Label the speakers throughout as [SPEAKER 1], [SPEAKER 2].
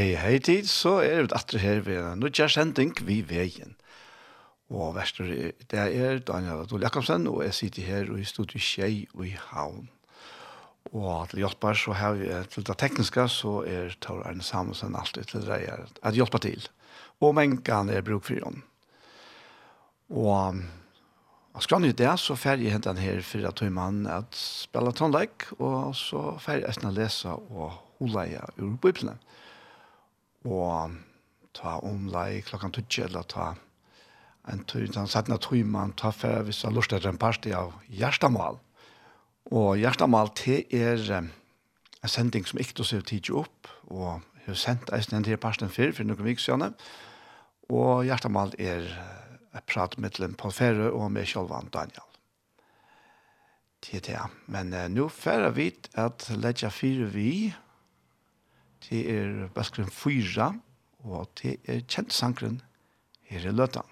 [SPEAKER 1] Hei, hei tid, så er vi atre her ved en nødgjær sending vi veien. Og verster det er Daniel Adol Jakobsen, og jeg sitter her og i studiet Kjei og i Havn. Og til hjelper så har vi til det tekniske, så er Tor Arne Samuelsen alltid til det er at hjelper til. Og mengen er bruk for henne. Og Og skal i det, så fer jeg hentan her for at fyra mann at spela tonleik, og så fer jeg eisne lesa og hula jeg ur bøyplene og ta omlai klokkan tutsi eller ta en tur, den sattna tøyman, ta færre hvis jeg lort etter en parti av Gjerstamal. Og Gjerstamal, det er en sending som ikke ser tidlig opp, og jeg har sendt eisen en til parten før, for noen vik siden. Og Gjerstamal er jeg prater med mellom Paul Færre og med Kjolvan Daniel. Det er det, men uh, nå færre vi at Ledja 4 vi, Det er Baskren 4, og det er kjent sangren her i løtan.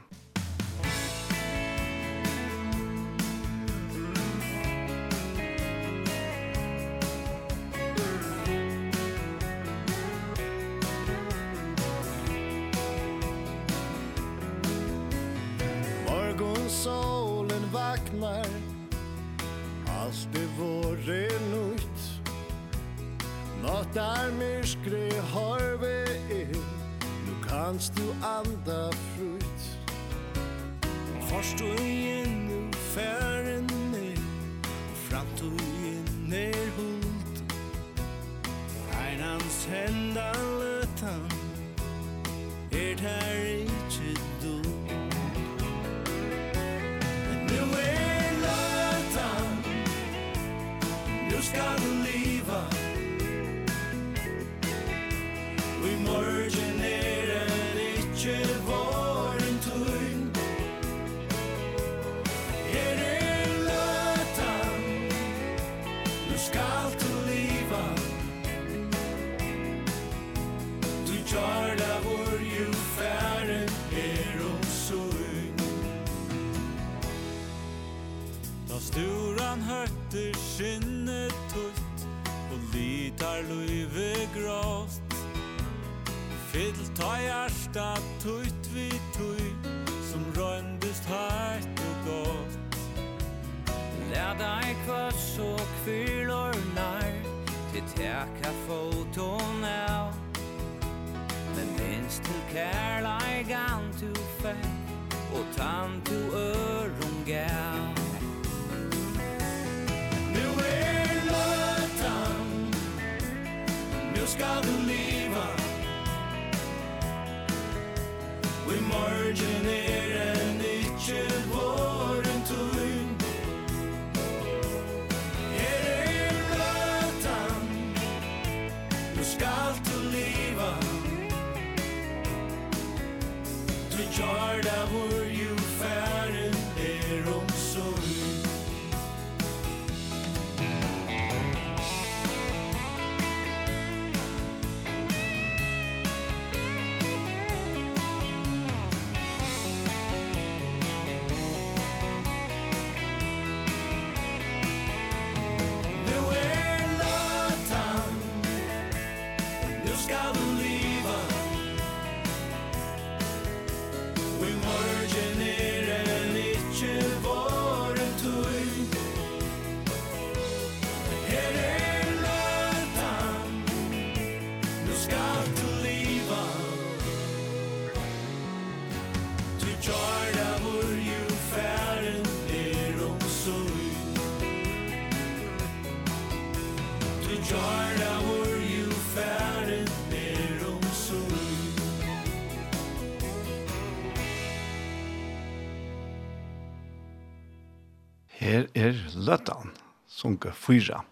[SPEAKER 2] er
[SPEAKER 1] Løtan, sunke fyra.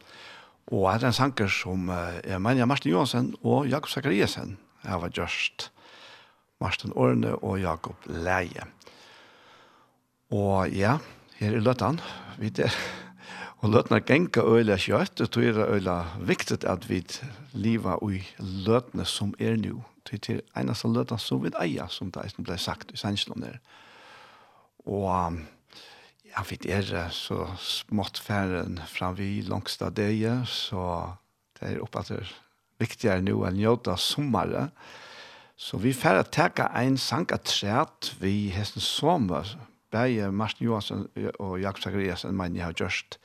[SPEAKER 1] Og er en sanker som er Manja Martin Johansen og Jakob Zakariasen. Jeg var just Martin Orne og Jakob Leie. Og ja, her er Løtan, vi der. Og Løtan er genka øyla kjøtt, og det er øyla viktig at vi liva i Løtene som er nu. Det er eneste Løtan som vi eier, som det er som ble sagt i sannsjonen der. Og ja, vi er så smått færen fram vi langst av det, så det er oppe at det er viktigere nå enn jøda sommere. Så vi færre teka ein en sangatræt vi hesten sommer, bare Martin Johansson og Jakob Zachariasen, men jeg har gjørst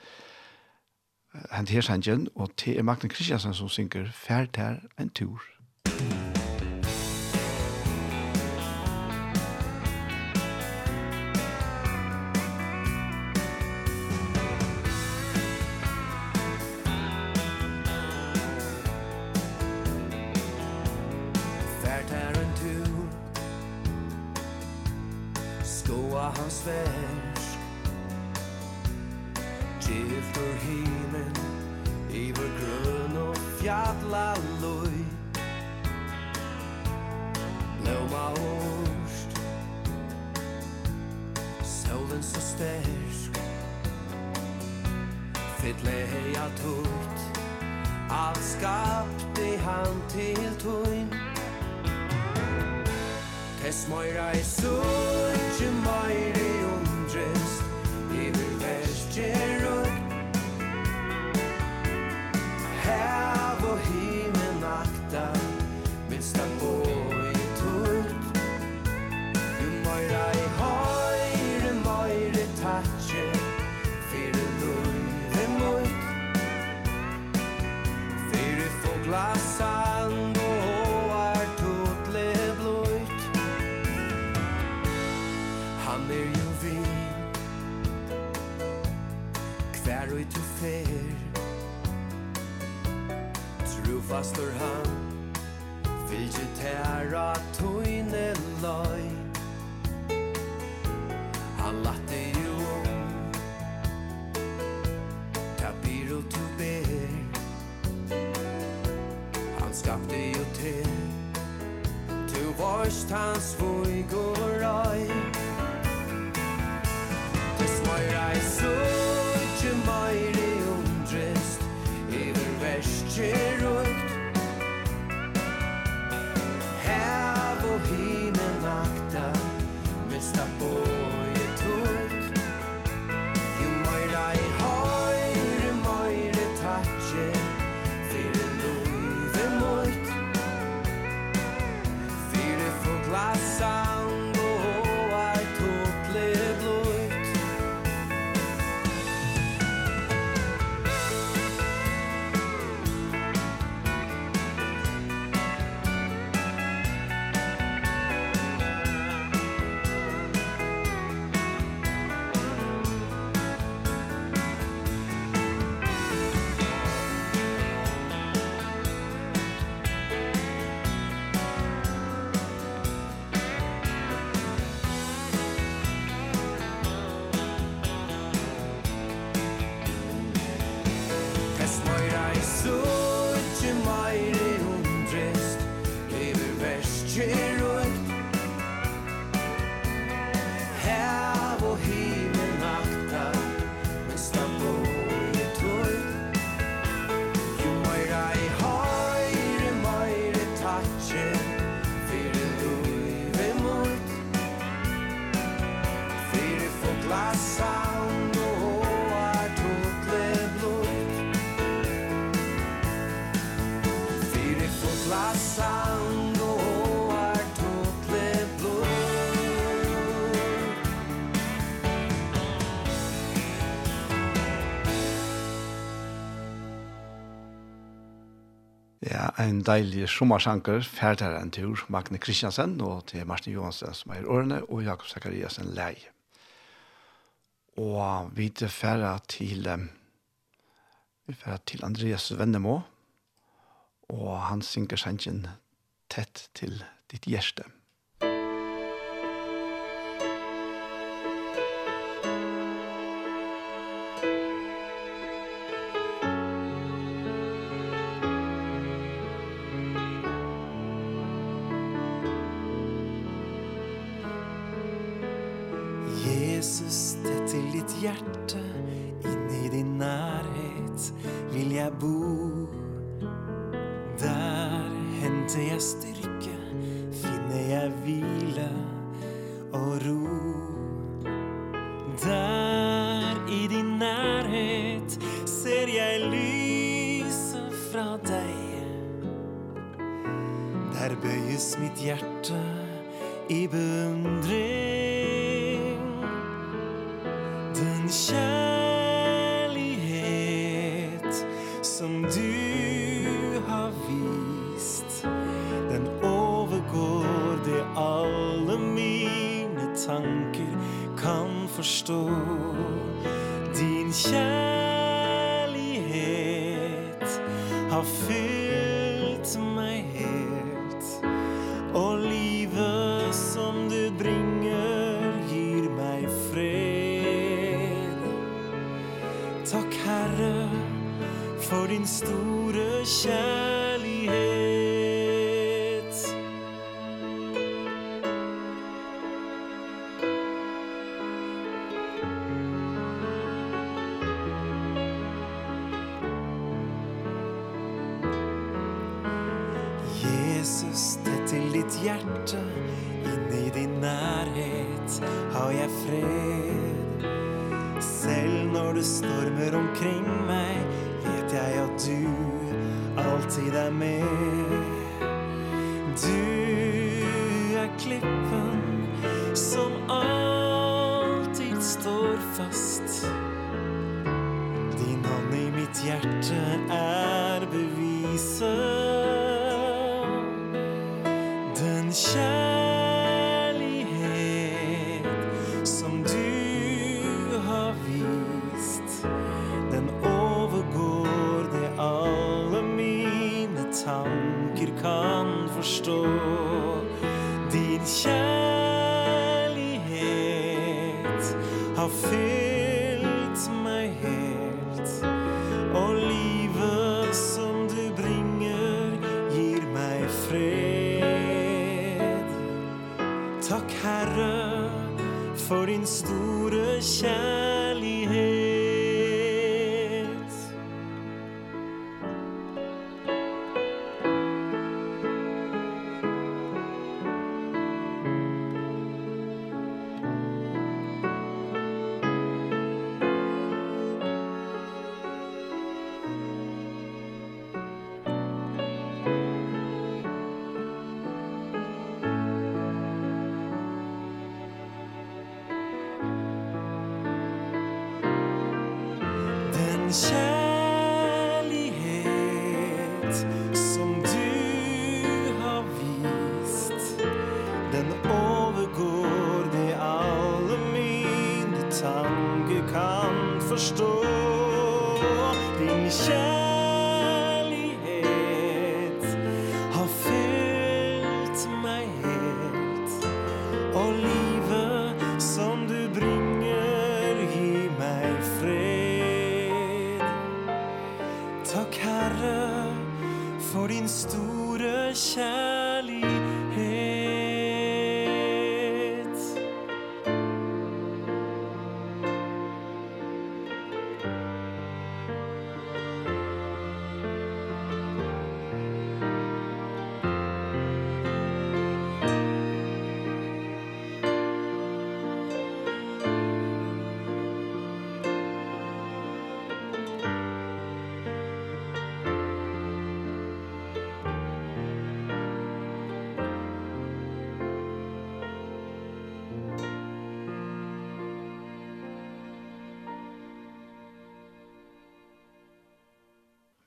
[SPEAKER 1] hent her sangen, og til Magne Kristiansen som synger «Færd her en tur».
[SPEAKER 3] Musikk svensk. Gift ur himen Iver grøn og fjalla løy Blåma orst Solen så stersk Fytle heia tort Allt skapte han til tøyn Tess moira i sunn, moira lyfter upp. Här och hit pastor han. Fylgje tæra tøyne løy
[SPEAKER 1] en deilig sommersanker, ferder en tur, Magne Kristiansen, og til Martin Johansen som er i årene, og Jakob Zakariasen lei. Og vi ferder til, vi ferder til Andreas Vennemo, og han synker sangen tett til ditt hjerte.
[SPEAKER 4] bo bor. Där hämtar jag styrka Finner jag vila och ro. Där i din närhet Ser jag lysen från dig. Där böjes mitt hjärta i beundran verstår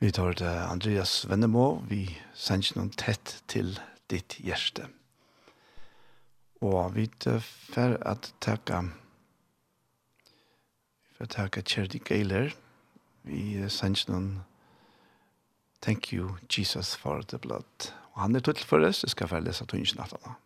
[SPEAKER 5] Vi tar det Andreas Vennemo, vi sender noen tett til ditt hjerte. Og vi tar at takka vi får takka Kjerdi Geiler, vi sender noen Thank you, Jesus, for the blood. Og han er tøttel for oss, jeg skal få lese tøynsen at han.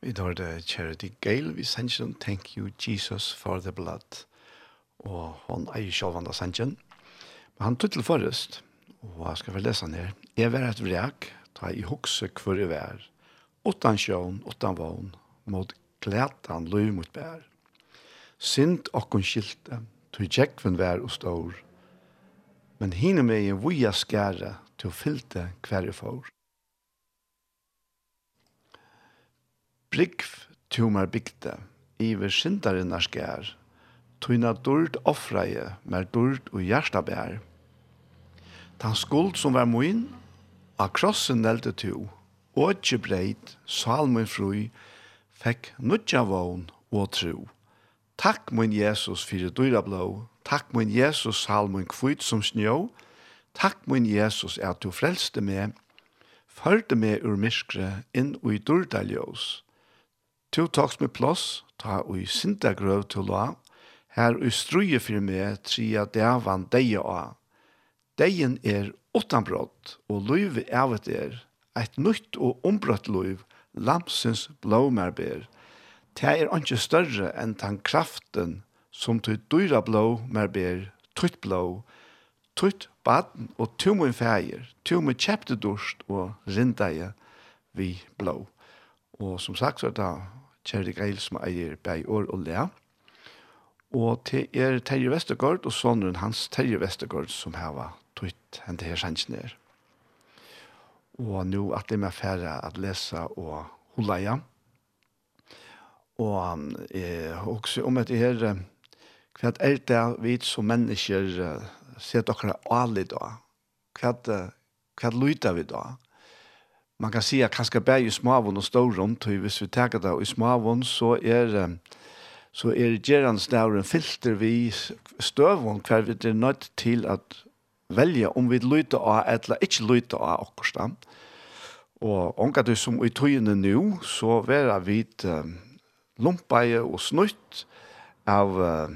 [SPEAKER 1] Vi tar det Charity Gale, vi sender den Thank you Jesus for the blood. Og hon eier selv han da sender Men han tog til forrest, og jeg skal vel lese han her. Jeg var et vrek, ta i hokse hvor jeg var. Åttan sjån, åttan vogn, mot glætan løy mot bær. Sint okkon skilte, tog tjekkven vær og stor. Men hine meg i vuja skære, tog fylte hver jeg får. Brikv tumar bygde, iver sindaren er skær, tuna dård offreie, mer dård og hjersta bær. Tan skuld som var moin, a krossen nelte tu, og ikke breit, salmen frui, fekk nudja vogn og tro. Takk min Jesus fyrir dyra blå, takk min Jesus salmen kvitt som snjå, takk min Jesus at du frelste meg, førte meg ur myskre inn og i dårdaljås. Tu taks med plås, ta ui sinta grøv til la, her ui struje fyrir meg tria devan deia av. Deien er utanbrott, og løyve evet er, eit nytt og ombrott luiv, lamsens blåmerber. Det er ikke større enn den kraften som til dyra blåmerber, tutt blå, tutt baden og tumme feir, tumme kjepte dorst og rindeie vi blå. Og som sagt så er det Kjerri Geil som eier bei år og lea. Og til er Terje Vestergaard og sonen hans Terje Vestergaard som heva tøyt hente her sannsjen er. Og nå at det er med færre at lese og hulaja. Og eh, også om at det her, hva er det vi som mennesker ser dere alle da? Hva, er hva lyder vi da? Hva man kan säga kanske bär ju smavon och stor runt och hvis vi tar det i smavon så är så är det gerans där en filter vi stövon kvar vi det nött till att välja om vi lutar av eller inte lutar av och. Og onka du som i tøyene nu, så vera vit uh, lumpeie og snutt av uh,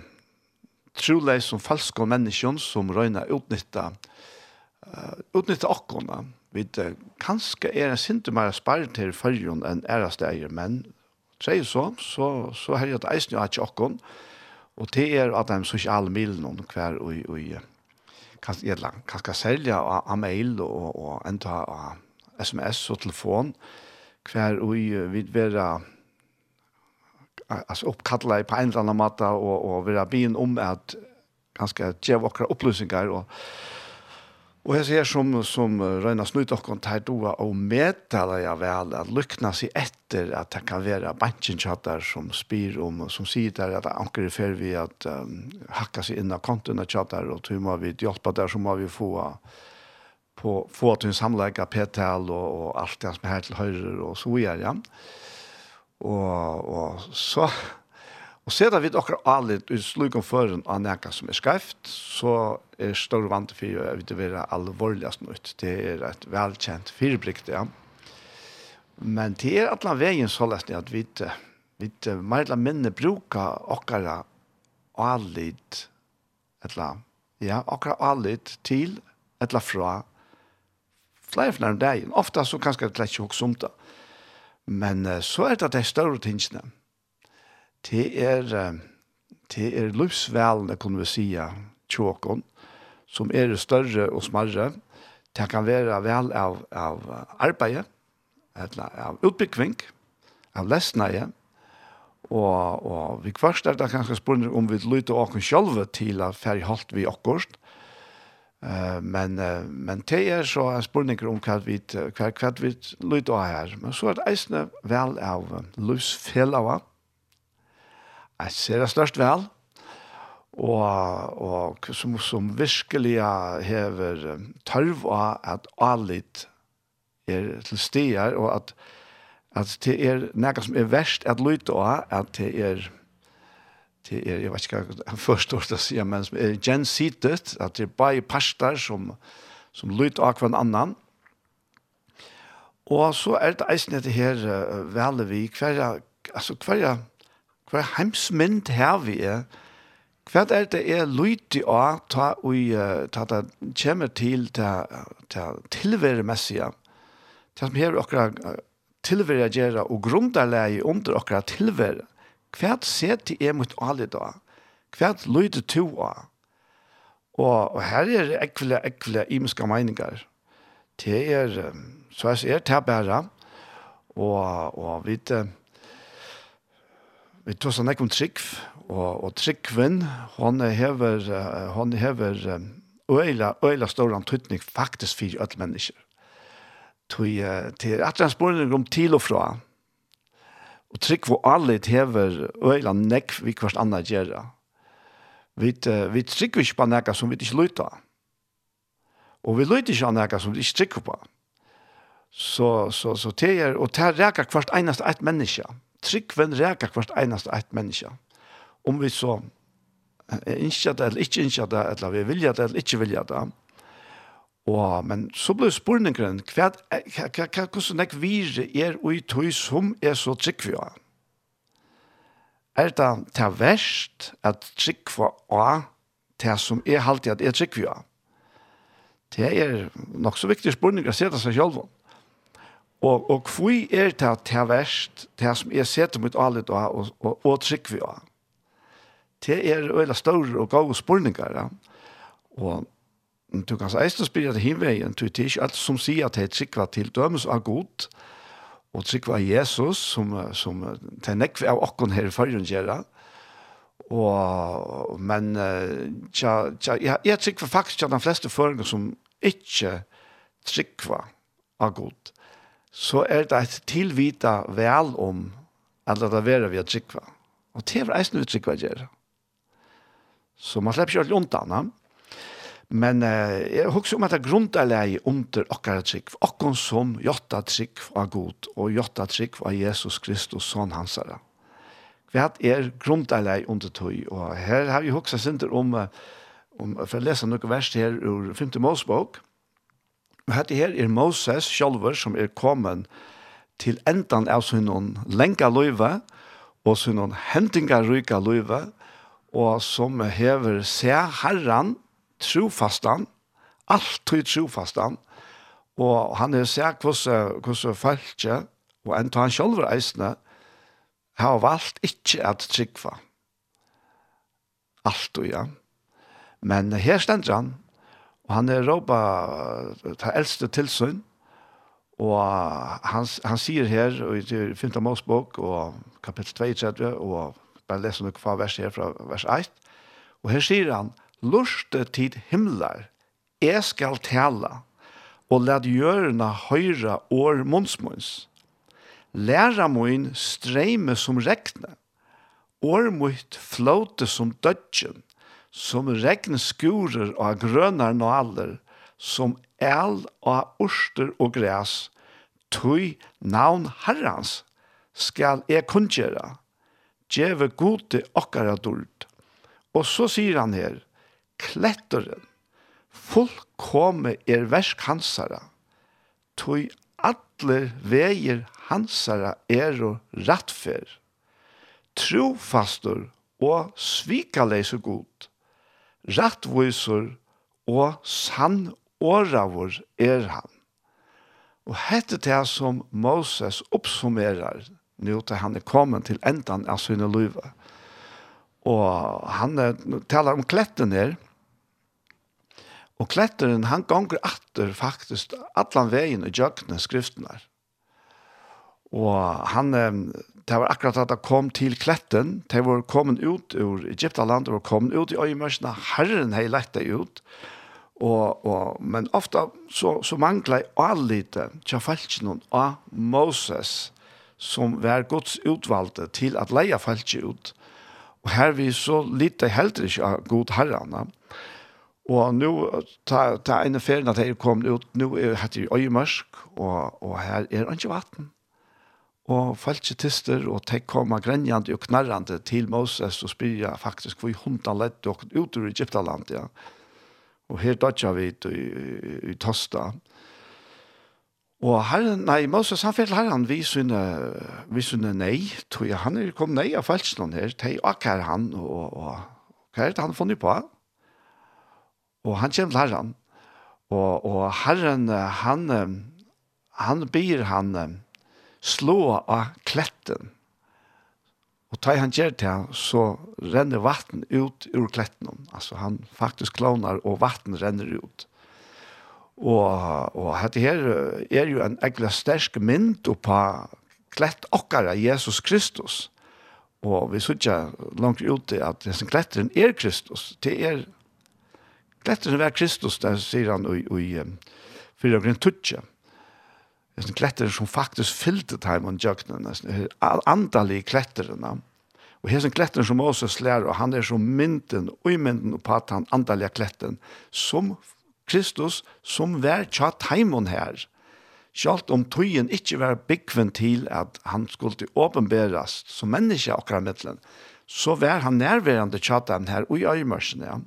[SPEAKER 1] troleis som falske menneskjon som røyna utnytta, uh, utnytta okkona vi kanskje er en sinte mer spart til fyrjon enn æresteier, men sier så, så, så har jeg et eisen jo ikke tjokken, og det er at de sosiale milene hver og, og kanskje, kanskje selge av, av mail og, og enda av sms og telefon, hver og vil være altså oppkallet på en eller annen måte og, og være byen om at ganske gjøre våre opplysninger og Og jeg ser som, som Røyna Snøydokken tar doa og meddeler jeg vel at lykna seg etter at det kan være bansjenkjattar som spyr om, som sier der at anker fer vi at um, hakka seg inn av kontene kjattar og tog må vi hjelpa der så må vi få på, få til en samlegga p-tal og, og alt det som er her til høyre og så gjør jeg. Ja. Og, og så Og sedan vi okkar alit i slugan føren av nekka som er skreft, så er større vant for å være alvorligast nytt. Det er et velkjent fyrbrikt, ja. Men det er atlan veien så lest at vi vi mer eller minne bruka okkara alit etla, ja, okkara alit til etla fra flere flere dagen. Ofta så kanskje det er ikke hoksomt da. Men så er det de større tingene. Mm det er, det er livsvelene, kunne vi si, tjåkon, som er større og smarre. Det kan være vel av, av arbeidet, eller av utbyggving, av lesnøye, og, og vi kvarst er det kanskje spørsmål om vi lytter åkken selv til at færre holdt vi åkkerst, Uh, men uh, men det er så en spurning om hva vi hva, hva vi lytter av her. Men så er det eisende vel av uh, lusfellava, Jeg ser det størst vel, og, og som, som virkelig hever tørv av at allit er til stier, og at, at det er noe som er verst at lytte av, at det er det er, jeg vet ikke hva jeg forstår det å si, men som er gensitet, at det er bare parster som, som lyt av hver annan. Og så er det eisen etter her uh, veldig vi, hver, altså hver, hver, hva er heimsmynd her vi er, hva er det er lydig å ta og ta det kommer til til tilværemessige, til som her akkurat tilvære gjøre og grunderleie under akkurat tilvære. Hva ser til er mot alle da? Hva lyder to av? Og, og her er det ekvile, ekvile imenske meninger. Det er, så jeg ser det bare, og, og vi vet, Vi tog sånn ikke om Trygg, og, og Tryggven, hon hever, hon hever øyla, øyla stor antydning faktisk for alle mennesker. Tog til at han spørning om til og fra, og Trygg hvor alle hever øyla nekk vi hverst anna gjerra. Vi, vi trykker ikke på nekka som vi ikke lytta. Og vi lytter ikke på nekka som vi ikke trykker på. Så, så, så det er, og det er reker hvert eneste et menneske tryggven rækar hvert einast eit menneske. Om vi så er innskja det eller ikke innskja det, eller vi vilja det eller ikke vilja det. Og, men så ble spurningen, hva, hva, hva, hva, hvordan jeg vire er og i tog som er så trygg vi er. Er det til verst at trygg for å til som er alltid at er trygg vi er? Det er nok så viktig spurning å se det seg selv. Og, og hvor er det til verst, til som jeg setter mot alle da, og, og, og trygg vi av? Det er veldig større og gode spørninger. Ja. Og du kan eist og spyrja til hinveien, du er ikke alt som sier at det er trygg til dømes av god, og trygg av Jesus, som, som det er nekve av okken her i førjen gjør Og, men tja, tja, jeg, jeg trygg faktisk at de fleste føringer som ikke trygg av god så er det et tilvita vel om at det være vi har tryggva. Og det er eisen vi tryggva gjør. Så man slipper ikke alt undan. Men eh, jeg husker om at det er grunnleie under okkara trikv, okkon som jotta trikv av god, og jotta trikv av Jesus Kristus, son hansara. Vi er grunnleie under tøy, og her har vi huksa sinter om, om for å lese noen vers her ur 5. Mosbok, Hette her er Moses sjálfur som er kommet til endan av sin noen lenka løyve og sin noen hentinga ryka løyve og som hever se herran trofastan alltid trofastan og han er se hvordan hvordan falske og en han sjálfur eisne har valgt ikke at trykva. Alt ja. Men her stender han, Og han er råpa ta eldste tilsyn, og han, han sier her, og i 5. Mosbok, og kapittel 32, og bare leser noe fra vers her, fra vers 1, og her sier han, Lurste tid himlar, jeg skal tala, og lad gjørna høyra år munnsmunns. Læra moin streime som rekne, år mot flåte som dødgen, som regnskurer og grønar nåler, som el og orster og græs, tøy navn herrans, skal jeg kunngjøre, djeve gode okkara dult. Og så sier han her, kletteren, fullkomme er versk hansara, tøy atler veier hansara er og rattfer, trofastor og svikaleise god, rettviser og sann åravor er han. Og hette det som Moses oppsummerer nå til han er kommet til endan av sine løyve. Og han er, taler om kletten her. Og kletteren, han ganger atter faktisk allan veien i jøkkene skriftene her. Og han, det var akkurat at han kom til kletten, de var kommet ut ur Egyptaland, de var kommet ut i øyemørsene, herren har lett det ut, og, og, men ofta så, så manglet jeg allite til falskene av Moses, som var Guds utvalgte til at leie falskene ut. Og her vi så lite heldre ikke av god herrene. Og nå, ta, ta en ferien at jeg kom ut, nå er det øyemørsk, og, og her er det ikke vatten. Og falsketister, og de kommer grenjande og knarrande til Moses og spyrja faktisk hvor hundan lett og ut ur Egyptaland, ja. Og her dodja vi i, i, i Tosta. Og herren, nei, Moses han fyrir herren vi sunne, vi sunne nei, tog jeg, han er kom nei av falskene her, de akkar han, og, og, hva er det han funnet på? Og han kommer til herren, og, og herren, han, han byr han, slå av kletten. Og tar han gjør til han, så renner vatten ut ur kletten. Altså han faktisk klonar, og vatten renner ut. Og, og dette her er jo en egentlig sterk mynd på klett okkara Jesus Kristus. Og vi sutja langt ute at dessen kletteren er Kristus. Det er kletteren er Kristus, der sier han i, i, i 4. grunn tutja. Det er kletter som faktisk fyllte time on jøknen, andalig kletterene. Og her er kletter som Moses lærer, og han er som mynden, uimynden på at han andalige kletten, som Kristus, som vær tja taimon her. Sjalt om tøyen ikke var byggven til at han skulle åpenberes som menneske akkurat mittelen, så var han nærværende tja taimon her og i øyemørsene.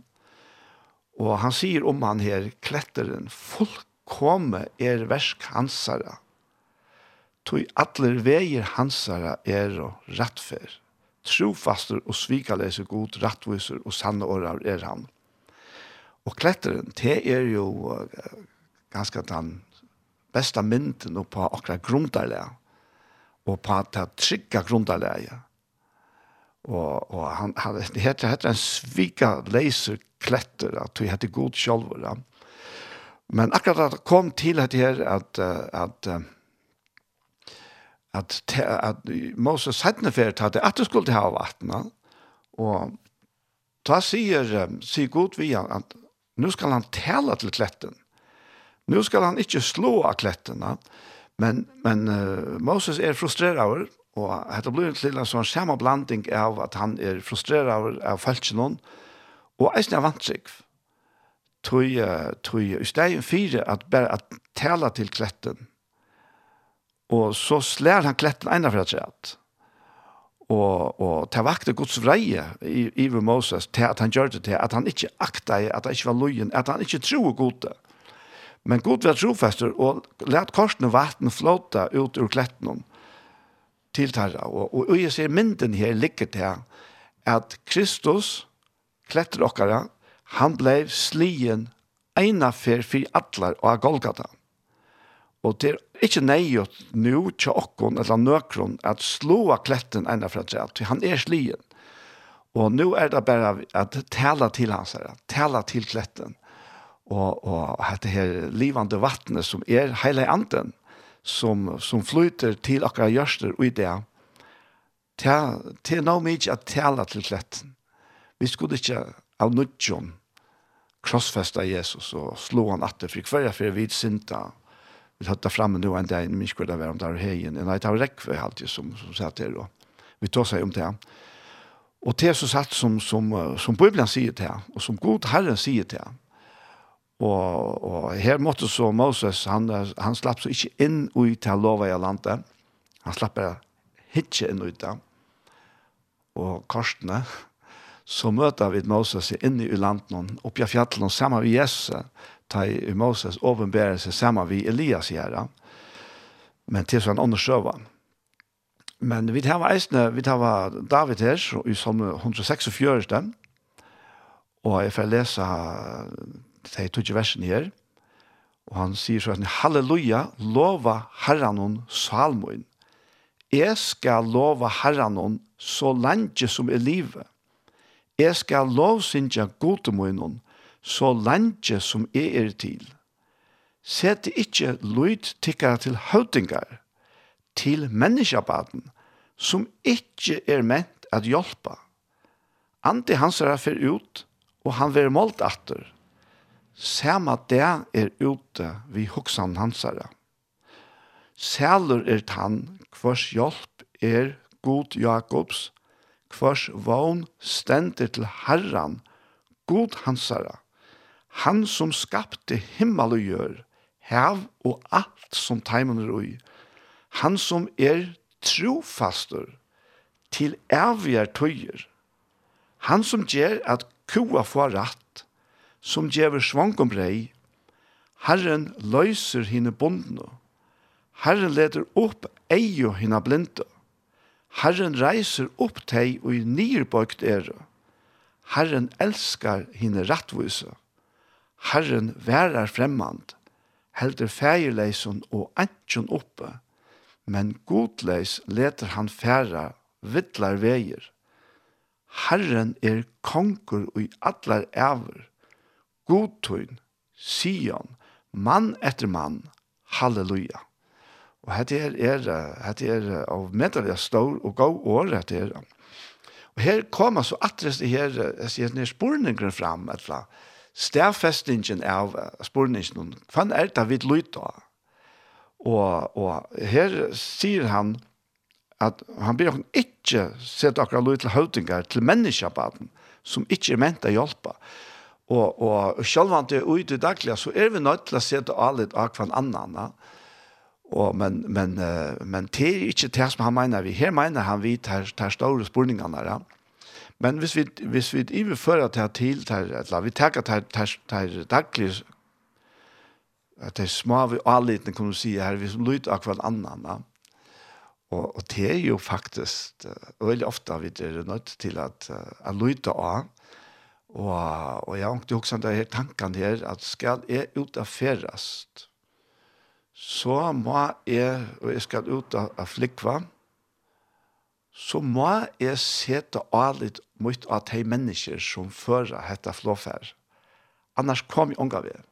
[SPEAKER 1] Og han sier om han her kletteren, folk komme er versk hansara. Tui atler veier hansara er og rattfer. Trofaster og svikalese god, rattviser og sanne årar er han. Og kletteren, det er jo uh, ganske den beste mynden på akkurat grunderlega og på det trygge grunderlega. Og, og han, han, det heter, heter en svika leiser kletter, at vi heter god sjølver. Ja Men akkurat det kom til at her at at at at, at Moses sætne fer at at det skulle ha vatna og ta sier sig godt vi at nu skal han tala til kletten. Nu skal han ikke slå av kletterna, men, men uh, Moses er frustrerad over, og det blir til en sånn samme blanding av at han er frustrerad over av falskjennom, og eisen er vantrykv tog, tog, i stedet fire at bare at tala til kletten, og så slær han kletten ena fra treet, Og, og det vakte Guds vreie i, i Moses til at han gjør det til, at han ikke akta i, at han ikke var løyen, at han ikke tror gode. Men god var trofester, og let korsen og vatten flåta ut ur kletten til tarra. Og, og, og jeg ser mynden her ligger til at Kristus kletter okkara Han blev slien eina fer fyr atlar og av Golgata. Og det er ikke neiot nu til okkon eller nøkron at slåa kletten eina fra træt, han er slien. Og nu er det bare at tala til hans her, tala til kletten. Og, og dette her livande vattnet som er heile anden, som, som flyter til akkurat gjørster og i det, til, til nå mye at tala til kletten. Vi skulle ikke av nudjon krossfesta Jesus og slå han atter for hver for vidt synda. Vi tatt fram nu en dag min det være om der heien nei det var rekve alltid som, som satt her og vi tar seg om det og det er så satt som, som, som Bibelen sier til og som god Herren sier til og, og her måtte så Moses han, han slapp så ikke inn ut til lova i landet han slapp bare hitje inn ut der og korsene så møter vi Moses inne i landet, oppe i fjallet, sammen med Jesus, ta i Moses åpenbærer seg sammen med Elias gjør. Men til sånn undersøvann. Men vi har eisne, vi har David her, i som 146, og jeg får lese de tog versene her, og han sier sånn, Halleluja, lova herranon salmoin. Jeg skal lova herranon så lenge som i livet Jeg skal lovsynja godemøynen, så landje som jeg er til. Sett ikkje lyd tikkara til høvdingar, til menneskabaden, som ikkje er ment at hjelpa. Andi hans er fer ut, og han ver målt atter. Sama det er ute vi hoksan hansara. Sælur er tann, hvers hjelp er god Jakobs, hvers vogn stender til Herran, god hansara, han som skapte himmel og gjør, hev og alt som teimen ui, han som er trofastur, til evigere tøyer, han som gjør at kua får ratt, som gjør svankom brei, Herren løyser henne bondene, Herren leder opp eio henne blinde, Herren reiser opp teg og i nyrbøkt ere. Herren elskar henne rattvise. Herren værar fremmand, helder feierleisen og antjon oppe, men godleis leter han færa, vittlar veier. Herren er konkur og i allar æver, godtøyn, sion, mann etter mann, halleluja. Og hette er, er, hette er av medelig stor og god år, hette er. Og her kommer så atres det her, jeg sier, når spurningen fram, et eller annet, stærfestingen av spurningen, hva er det vi lytter av? Og, og her sier han at han ber oss ikke sette akkurat lyd til høytingar til menneskebaden som ikke er ment å hjelpe. Og, og selv om det er ute i daglig, så er vi nødt til å sette alle av hver annen. Ja? Och men men men det är inte det som han menar vi här menar han vi tar tar store spurningarna Ja. Men hvis vi hvis vi i det til, till till att vi tar tar til tar dagligt att det små vi alla kan du se här vi som lut av kvar annan va. Och och det är ju faktiskt väldigt ofta vi det nødt till att att luta av Og, og jeg har ikke også den her tanken her, at skal jeg ut av ferast, så må jeg, og jeg skal ut av, av flikva, så må jeg sette av litt mot av de mennesker som fører dette flåfær. Annars kom jeg unga ved.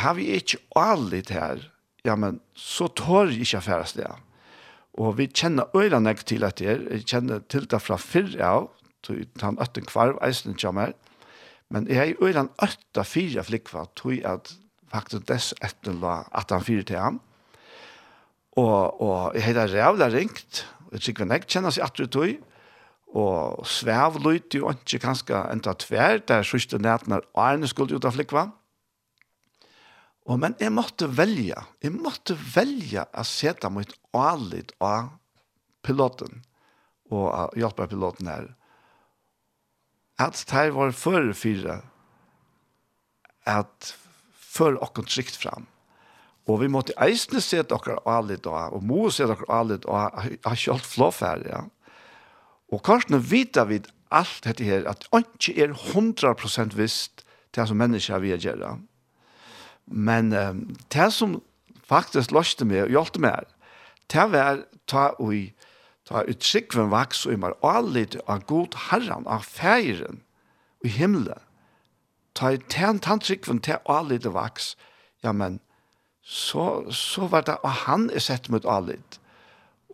[SPEAKER 1] Har vi ikke av litt her, ja, men så tør jeg ikke affæres det. Og vi kjenner øyne jeg til at jeg, jeg kjenner til det fra fyrre av, til han øtten kvarv, eisen kommer, men jeg har øyne øtta fire flikva, tog at faktisk dess etter la at han fyrer til ham. Og, og jeg heter Rævla ringt, og jeg tykker nek kjenner seg at du tog, og svev løyt jo ikke kanskje enda tver, der sørste nætene er Arne skulle ut av flikva. Og men jeg måtte velge, jeg måtte velge å sette mitt alit av piloten, og hjelpe piloten her, at det var før fire, at för och konflikt fram. Og vi måtte eisne se dere alle da, og må se dere alle og har kjølt flåfær, ja. Og kanskje vita vi alt dette her, at ikke er 100% visst det som mennesker vi gjør. Men um, det som faktisk løste meg og hjelpte meg, det var ta ui, ta utsikven vaks og imar alle av god herran, av feiren, i himmelen ta tan tantrikven til alle det vaks. Ja men så så var det og han er sett mot alle.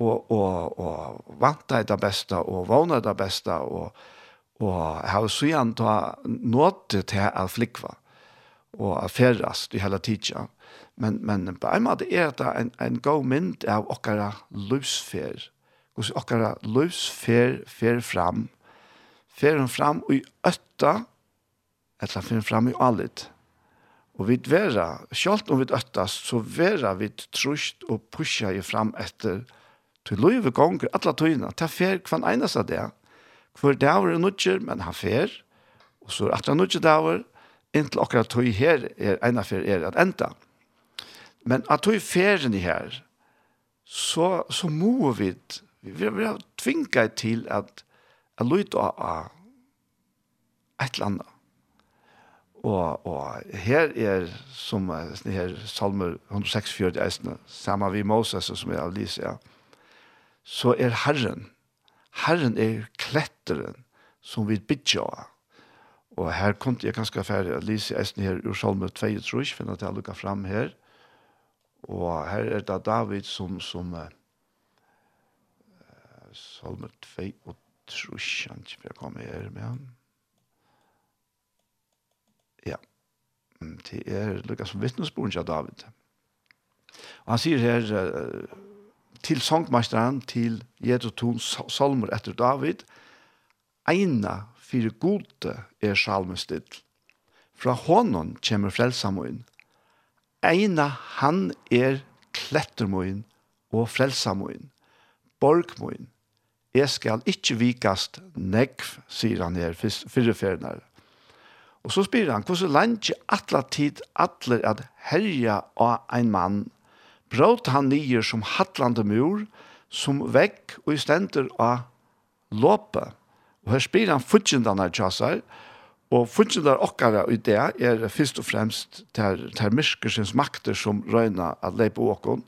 [SPEAKER 1] Og og og vant det beste og våna det beste og og har så igjen ta nåt til å flikva og affærast i hele tiden Men, men på en måte er det en, en god mynd av okkara løsfer. Hvordan okkara løsfer fer fram. Fer fram fram i øtta eller finn fram i allit. Og vi vera, sjalt om vi øttast, så vera vi trusht og pusha i fram etter til loive gonger alla tøyna, ta fer kvan einast av det. Hvor dagur er nutjer, men han fer, og så er atra nutjer dagur, inntil akkurat tøy her er eina fer er at enda. Men at tøy feren i her, så, så må vi, vi vi har tvinga til at, at loit av et eller annet Og, og her er, som her salmer 146 eisene, sammen vi Moses, som er av Lise, ja. så er Herren, Herren er kletteren som vi bidja av. Og her kom jeg ganske ferdig at Lise eisene her ur salmer 2, tror jeg, finner at jeg lukket fram her. Og her er det David som, som uh, salmer 2, og tror jeg, han ikke vil komme her med ham. Ja. Det er lukka som vittnesboren av David. Og han sier her uh, til sangmesteren til Jedotun salmer etter David, eina fyrir gode er salmestill. Fra honom kommer frelsamoen. Eina han er klettermoen og frelsamoen. Borgmoen. Jeg skal ikkje vikast negv, sier han her, fyrreferner. Og så spyr han, hvordan lenge atla tid atler at herja av ein mann, bråt han nyer som hattlande mur, som vekk og i stender av låpe. Og her spyr han futjendane tjassar, og futjendane okkara i det er først og fremst ter, ter myrskersins makter som røyna at leipa åkon,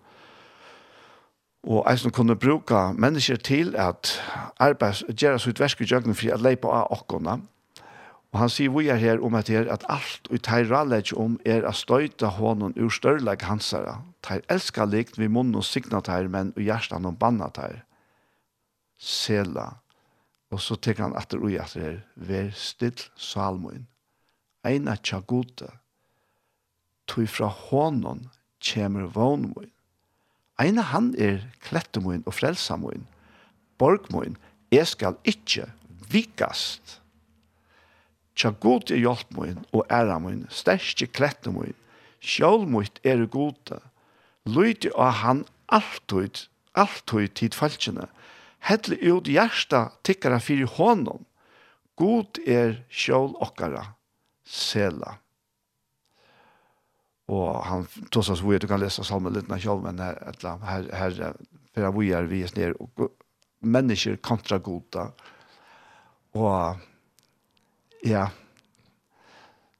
[SPEAKER 1] og eisen kunne bruke mennesker til at arbeids, gjøre sitt versk i for at leipa av åkona, og Og han sier vi er her om at, her, at alt vi tar rallet om er å støyte hånden ur størleg hansere. Tar elskar likt vi munn og signa tar, men og hjertan og banna tar. Sela. Og så tenker han at det ui at det er ver still salmoen. Eina tja gode. Tui fra hånden kjemer vånmoen. Eina han er klettemoen og frelsamoen. Borgmoen. Jeg skal ikkje vikast. Tja god er hjelp min og æra min, stærke klette min, sjål mitt er gode. Lydig av han alltid, alltid tid falskjene. Hedle ut hjärsta tikkara fyrir honom. God er sjål okkara, sela. Og han tås oss hvor du kan lese salmen litt av sjål, men her, her, her, her, her, her, her, her, her, her, her, her, her, her, Ja.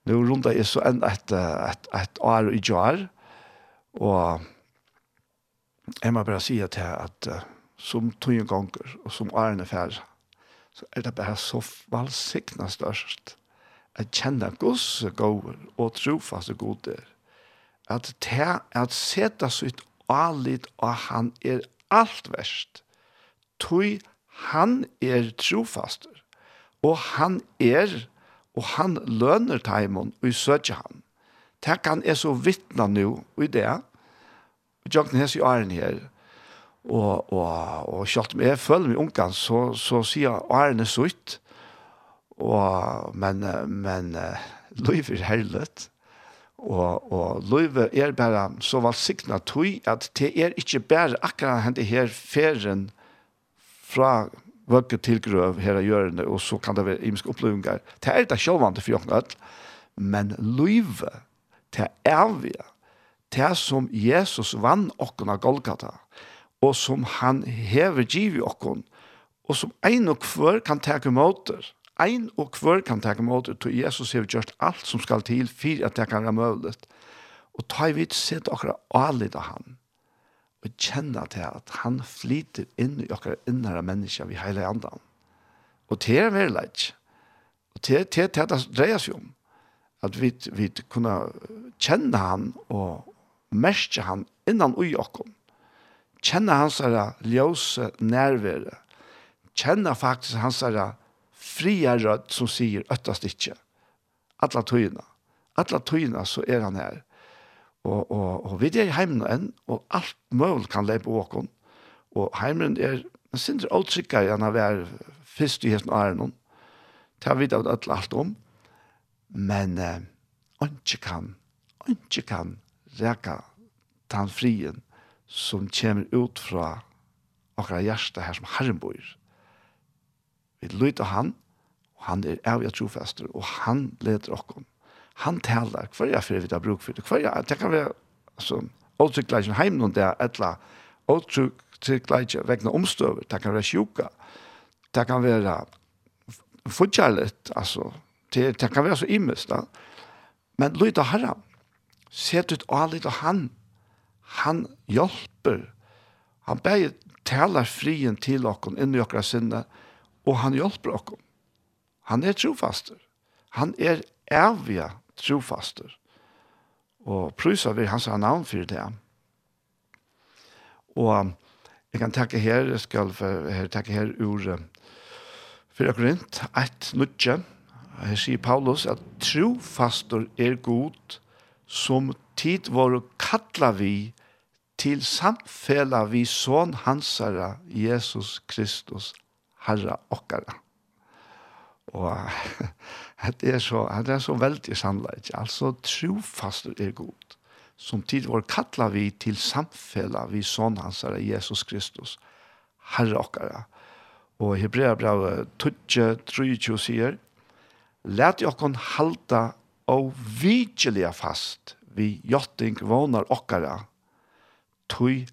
[SPEAKER 1] Nå rundt er så enn et, et, et år i jar, og jeg må bare si at, at som tog ganger, og som årene færre, så er det bare så valsikna størst at kjenne gos gåver og trofaste goder. At det at seta sitt alit og han er alt verst. tog han er trofaster og han er, og han løner taimon, og i søtje han. Det kan er så vittna nu, og i det, og jøkken hans i åren her, og, og, og selv om jeg føler meg ungan, så, så sier åren er sutt, og, men, men, liv er herlet, og, og liv er bare så valsikna tog, at det er ikke bare akkurat hente her ferien fra vøkke tilgrøv her i hjørnet, og så kan det være imiske opplevinger. Det er det sjølvande for jokken, men løyve, det er vi, det som Jesus vann okken av Golgata, og som han hever giv i okken, og som ein og kvør kan teke måter, ein og kvør kan teke måter, til Jesus hever gjort alt som skal til, for at det kan være mulig. Og ta i vidt sett akkurat avlitt av han og kjenne til at han flyter inn i okkar innere mennesker vi hele andan. Og det er veldig leit. Og det er det det dreier seg om. At vi, vi kunne kjenne han og merke han innan ui okkar. Kjenne hans herre ljøse nærvære. Kjenne faktisk hans herre fria rødt som sier øttast ikke. Atla tøyene. Atla tøyene så er han her. Og, og, og vi er i heimen enn, og alt mulig kan leie på åkken. Og heimen er, man synes det er åtrykker enn å være først i hesten av noen. Det har vi da alt alt om. Men eh, ikke kan, ikke kan reka den frien som kommer ut fra akkurat hjertet her som Herren bor. Vi lytter han, og han er av jeg trofester, og han leder åkken han talar. För jag för det bruk för det kvar jag det kan vara alltså återglädjen hem och där alla återglädjen vägna omstöver det kan vara sjuka det kan vara futjalet alltså det, det kan vara så immest da. men lyda herran. Ser ut och lite han han hjälper han ber talar frien till oss in i våra sinne och han hjälper oss han är trofast han är ärviga trofaster. Og prysa vi hans navn for det. Og jeg kan takke her, jeg skal her, takke her ur 4 Korint, 1, 9. Her sier Paulus at trofaster er god som tid var å kalla vi til samfella vi sån hansara Jesus Kristus, Herra okkara. Og det er så, det er så veldig sannleik. Altså, trofast er god. Som tid vår kattla vi til samfella vi sånn hans er Jesus Kristus, Herre okkara. Og Hebrea brev 23 sier, Læt okkon halda og vidgelige fast vi jotting vånar okkara, tui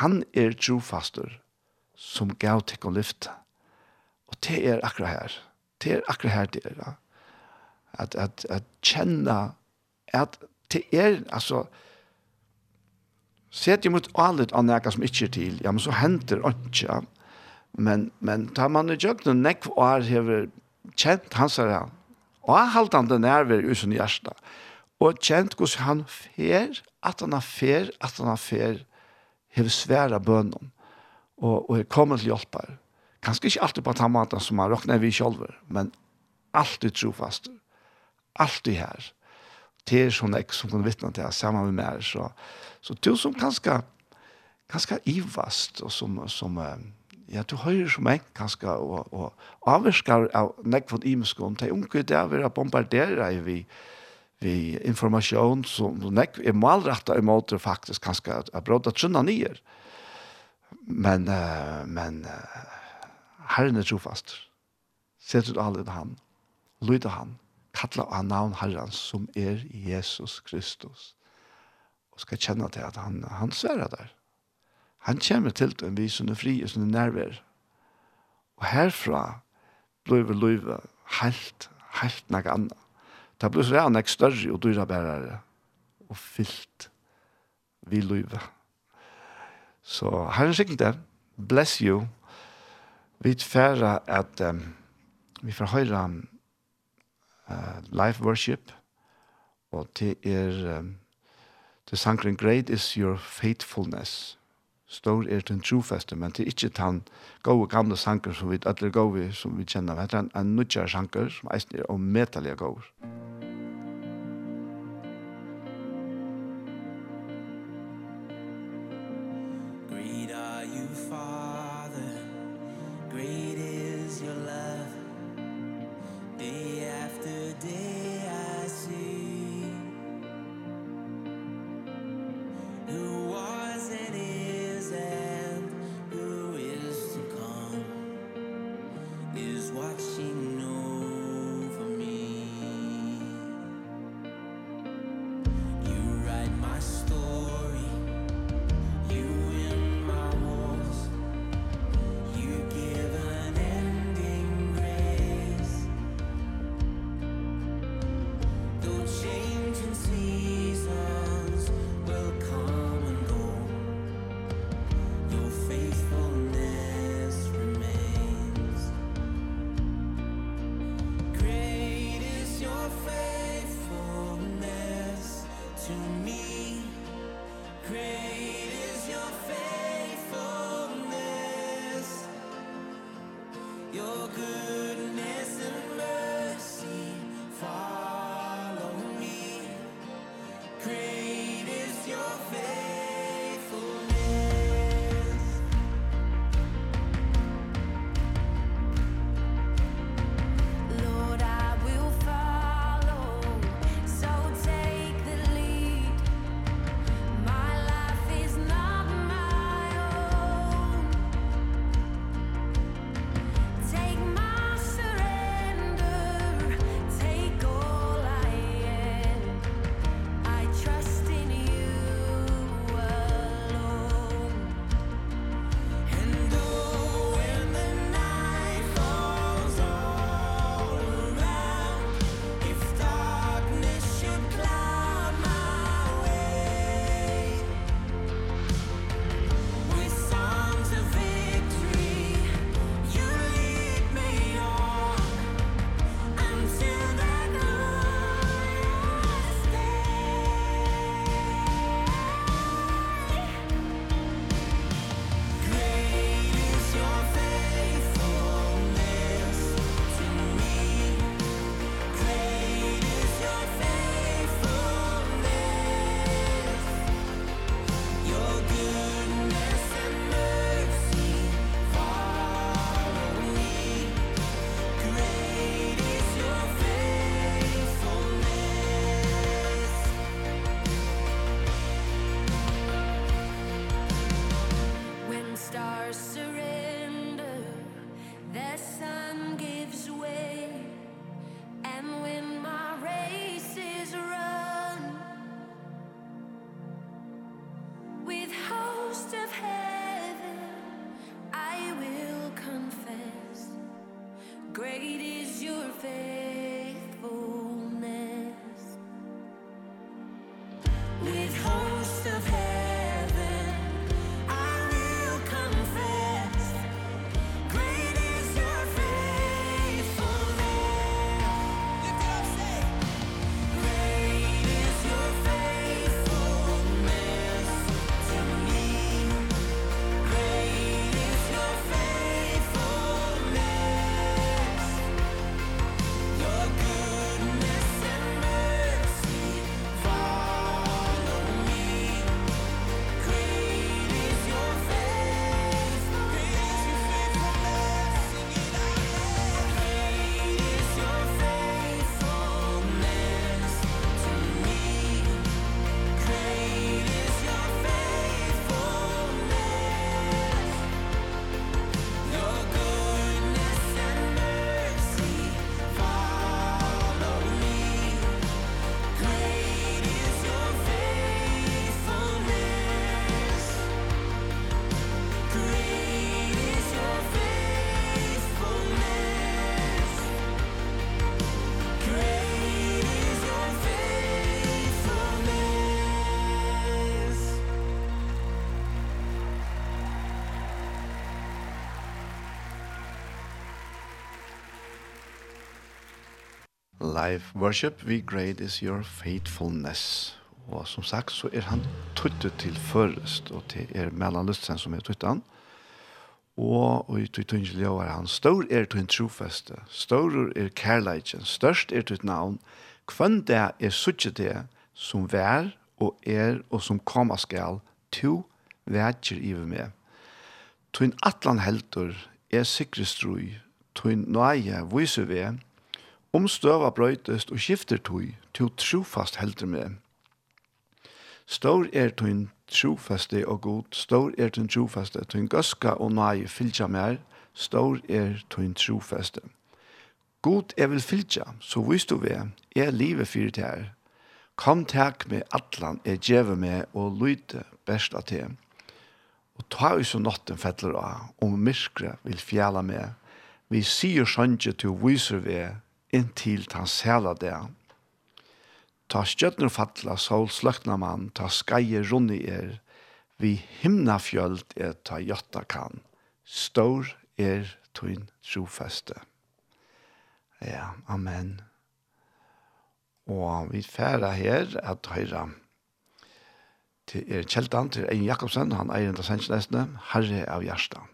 [SPEAKER 1] han er trofastur som gav tikkon lyfte. Og det er akkurat her det er akkurat her det er. Da. At, at, at kjenne at det er, altså, Sett jo mot allet av nekka som ikke er til, ja, men så henter ikke, ja. Men, men tar man i jøkken nekv og er hever kjent hans her, ja. og er halte han den nærver i sin hjerte, og kjent hos han fer, at han er fer, at han er fer, hever svære bønnen, og, og er kommet til hjelper kanskje ikke alltid på den måten som man råkner vi selv, men alltid trofast, alltid her. Det er sånn jeg som kan vittne til, sammen med meg. Så, så du som kanskje, kanskje ivast, og som, som ja, du hører som en kanskje, og, og avvirsker av nekvån von imeskånd, det er unge det er å bombardere vi, vi informasjon som nek er malrettet i måte faktisk kanskje, at brådet trunner nyer. Men, men, uh, Herren er trofast. Sett ut alle til han. Lyde han. Kattla av navn Herren som er Jesus Kristus. Og skal kjenne til at han, han sverer der. Han kommer til en vis som er fri og som er nærvær. Og herfra blir vi løyve helt, helt nek annet. Det blir så gjerne ikke større og dyra bærere og fyllt vi løyve. Så herren sikkert det. Bless you. Vi færre at um, vi får høre uh, live worship, og det er um, det sangren Great is your faithfulness. Stor er den trofeste, men det er ikke den gode gamle sanger som vi alle gode som vi kjenner. Det er en nødgjør sanger som er og metallige gode. live worship. We great is your faithfulness. Og som sagt så er han tuttet til først, og til er Mellan Lutsen som er tuttet han. Og, i tuttet er han stor er til en trofeste, stor er kærleidjen, størst er til et navn. Kvann det er suttet det som vær og er og som koma skal, to vætjer i meg. Tun atlan heldur er sikrestrui, tun nøye viser ved, Om støva brøytest og skifter tog, tog trofast helder med. Stor er tøyn trofaste og god, stor er tøyn trofaste, tøyn gøska og nøye fylgja mer, stor er tøyn trofaste. God er vil fylgja, så vis du vi, er livet fyrir til her. Kom tak med atlan, er djeve med og lyte best av til. Og ta jo så natten fettler av, om myrkre vil fjæla med. Vi sier sjønge til viser vi, inntil ta sæla det. Ta skjøtner fatla sol sløkna man, ta skeie runni er, vi himna fjöld er ta jotta kan, stor er tuin trofeste. Ja, amen. Og vi færa her at høyra til er kjeltan til Ein Jakobsen, han eier enda sensjonestene, Herre av
[SPEAKER 5] Gjerstad.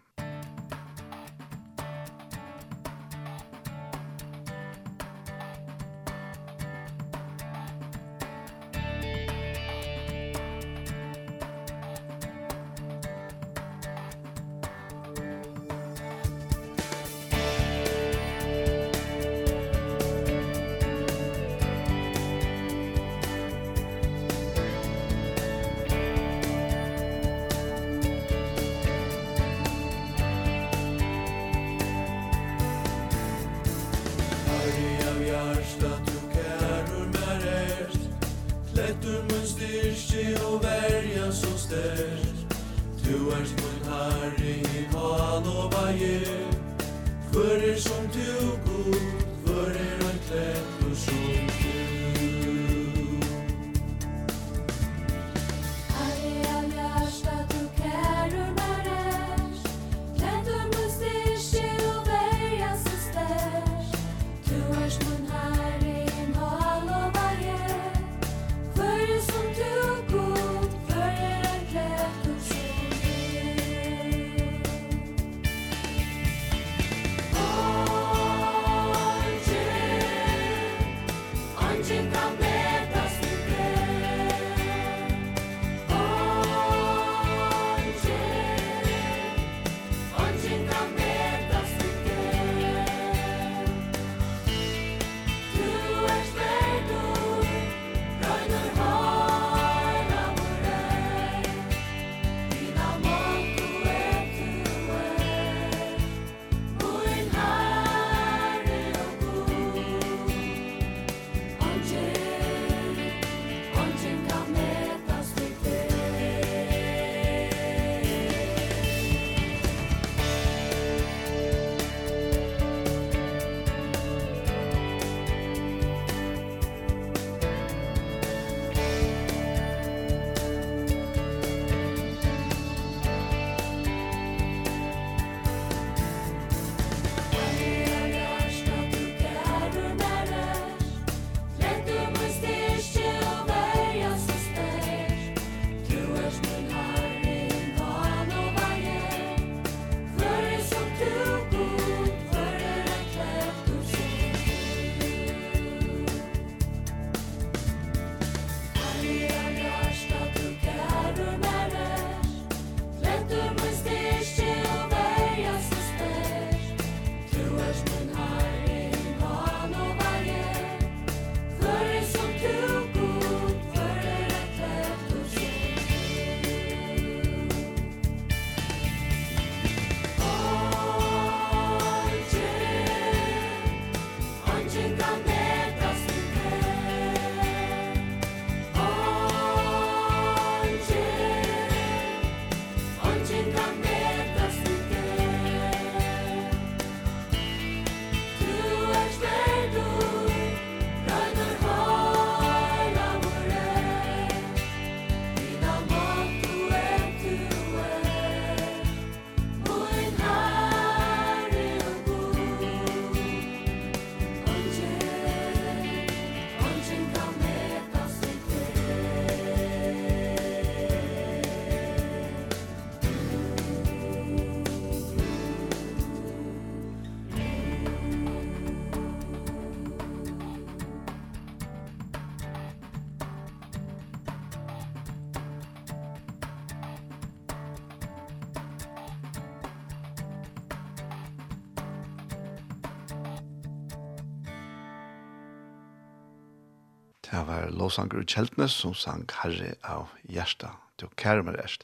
[SPEAKER 1] Det var lovsanger Kjeltnes som sang Herre av Gjersta, til Kærmer Erst.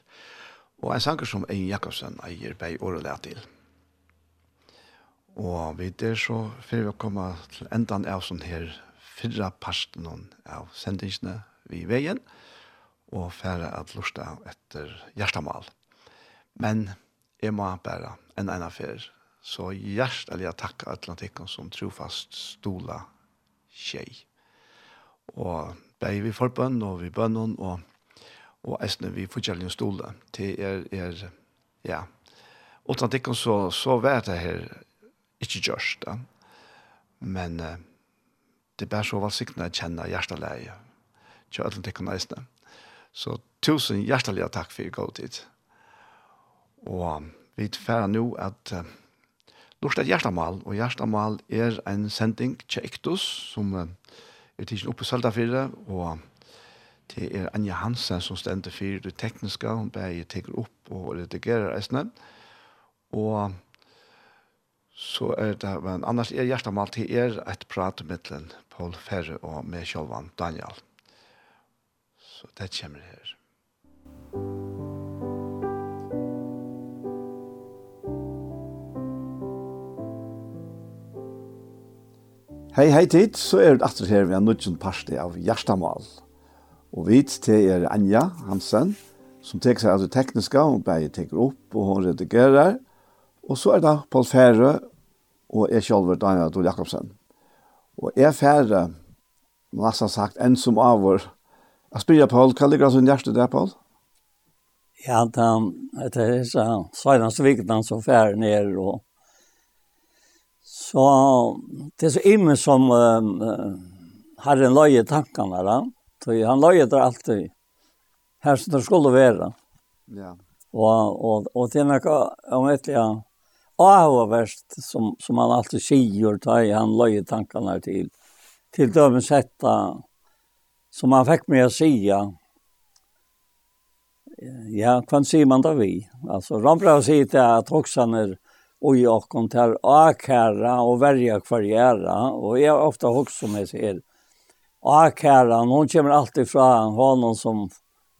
[SPEAKER 1] Og en sanger som Ein Jakobsen eier bei året til. Og vi der så får vi komme til endan av sånn her fyrra parsten av sendingsene vi veien, og færre at lusta etter hjertamal. Men jeg må bare en ene fyr. så hjertelig takk Atlantikken som trofast stola tjej og bei vi forbønn og vi bønnen og, og eisne vi forskjellige stole til er, er ja, utan tikkun så, så var det her ikke gjørst da. men uh, det er bare så valsikna å kjenne hjerteleie til alle tikkun eisne så tusen hjertelige takk for god tid og vi tfer nå at uh, Lort et hjertemal, og hjertemal er en sending til Ektus, som uh, er tidsen oppe i Saldafire, og det er Anja Hansen som stender for det tekniske, hun bare teker opp og redigerer eisene. Og så er det, men annars er hjertemål til er et prat med Paul Ferre og med Kjolvan Daniel. Så det kommer her. Musikk Hei, hei tid, så er det atter her vi har nødgjent parste av Gjerstamal. Og vi til er Anja Hansen, som tek seg av det tekniske, hun bare teker opp og hun redigerer. Og så er det Paul Fære og jeg selv er Daniel Adol Jakobsen. Og jeg Fære, nesten sagt, en som av vår. Jeg spør Paul, hva ligger hans hjerte der, Paul?
[SPEAKER 6] Ja, det er så, så er det så viktig han som Fære ned og Så det er så imme som uh, Herren løye tankene da. Så han løye der alltid. Her som det skulle være.
[SPEAKER 1] Ja.
[SPEAKER 6] Og, og, og det er noe om et ja, avhåverst som, som han alltid sier, da han løye tankene til. Til dømen sette, som han fikk meg å sige, ja, hva sier man da vi? Altså, Rambra sier til at hoksene er och jag kom till akärra och värja kvargärra. Och jag har ofta hokst som jeg ser. Akärra, hon kommer alltid från honom som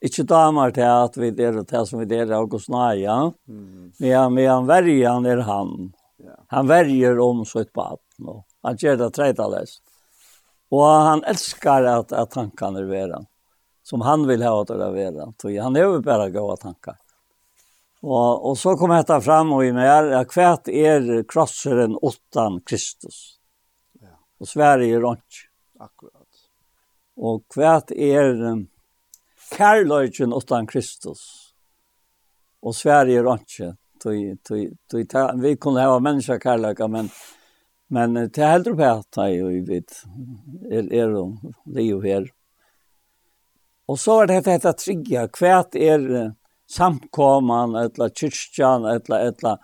[SPEAKER 6] inte damer till att vi är det som vi är och snaja. Mm. Men, men värjan är han. Han värjer om sitt vatten. Och han gjør det trätalest. Och han älskar att, att tankarna är värjan. Som han vill ha att det är värjan. Han er jo bare gode tanker. Og, og så kom dette fram og i mer, ja, hvert er krosseren åttan Kristus. Ja. Og Sverige er ikke.
[SPEAKER 1] Akkurat.
[SPEAKER 6] Og hvert er um, kærløyken åttan Kristus. Og Sverige er ikke. Tui, tui, tui, ta, vi kunne ha mennesker kærløyka, men, men til heldre på at jeg vet, er, er og liv her. Og så er det dette trygge, hvert er samkoman, etla kyrkjan, etla, etla,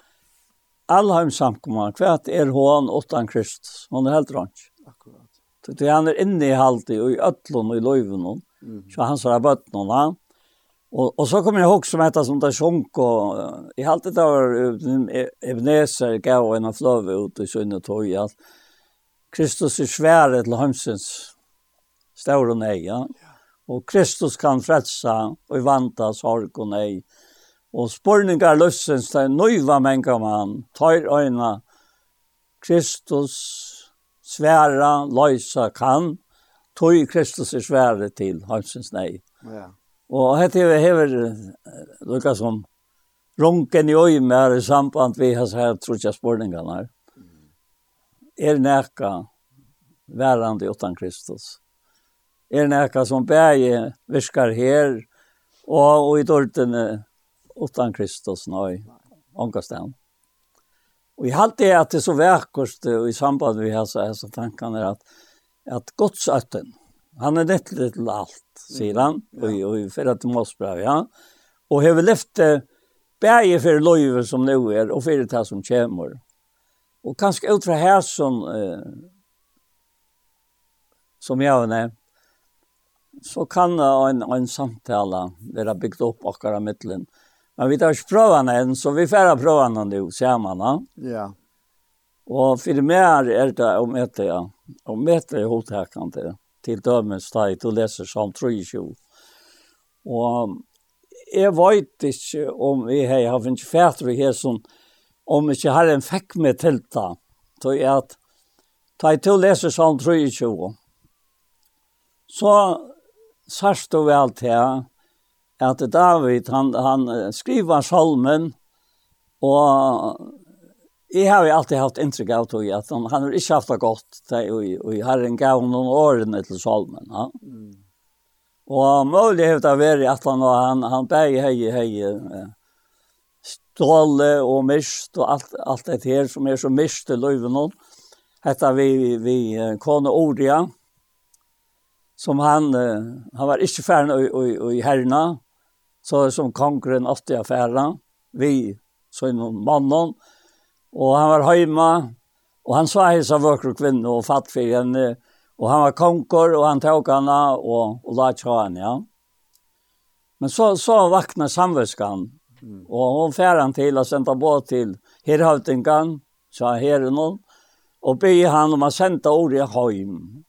[SPEAKER 6] allheim samkoman, kvart er hon åttan Kristus, hon er helt ranns. Akkurat. Så han er inne i halti og i ötlun, og i loivun, mm så han svarar bøtten, han, Og, og så kom jeg ihåg som etter som det sjunk, og i har alltid evneser Ebenezer gav en av fløve ut i sunne tog, at Kristus er svære til Staur større nei, ja. Og Kristus kan frelsa og vanta sorg og nei. Og spurningar løsens til nøyva menga man, tar øyna Kristus sværa løysa kan, tog Kristus er svære til hansens nei. Ja. Og hette vi hever, lukka som, runken i øyne her i samband vi har her trutja spurningarna. Er neka værande utan Kristus er nekka som bæge viskar her og, og i dortene utan Kristus nøy ångastan. Og jeg halte det at det er så vekkert i samband med hans, så tankene er at, at godsøtten, han er nett litt til alt, sier han, og, og i fyrir til Måsbrev, ja. Og jeg vil lyfte bæge for løyve som nå er, og fyrir det som kommer. Og kanskje ut fra her som, eh, som jeg har nevnt, så kan en, en samtale være bygd opp akkurat midtelen. Men vi tar ikke prøvene enn, så vi får prøvene nå, ser man da.
[SPEAKER 1] Ja.
[SPEAKER 6] Og for mer er det å møte, ja. Å møte i hovedhekene til dømens tid, du leser som 23. Og jeg vet ikke om vi har, har finnet fætter her som, om ikke har en fikk med til det. Så jeg at, Ta i to leser som 23, så sørst og vel til at David, han, han skriver salmen, og jeg har jo alltid haft inntrykk av tog, at han, han har ikke haft det godt, og, jeg har en gav noen årene til salmen. Ja. Mm. Og mulig har det vært at han, han, han bæg hei, hei, ståle og mist, og alt, alt det her som er så mist til løyven. Hette vi, vi, vi kone Oria, som han han var ikke färdig i i i herrna så som kongren ofta är vi så noen mannen och han var hjemme, och han sa av vackra kvinnor og fatt for henne och han var konkor och han tok henne och og la ikke henne ja. Men så så vaknar samvetskan mm. och hon färdan till och sända båt till Herhavtingan så herren någon och be han om att sende ordet hem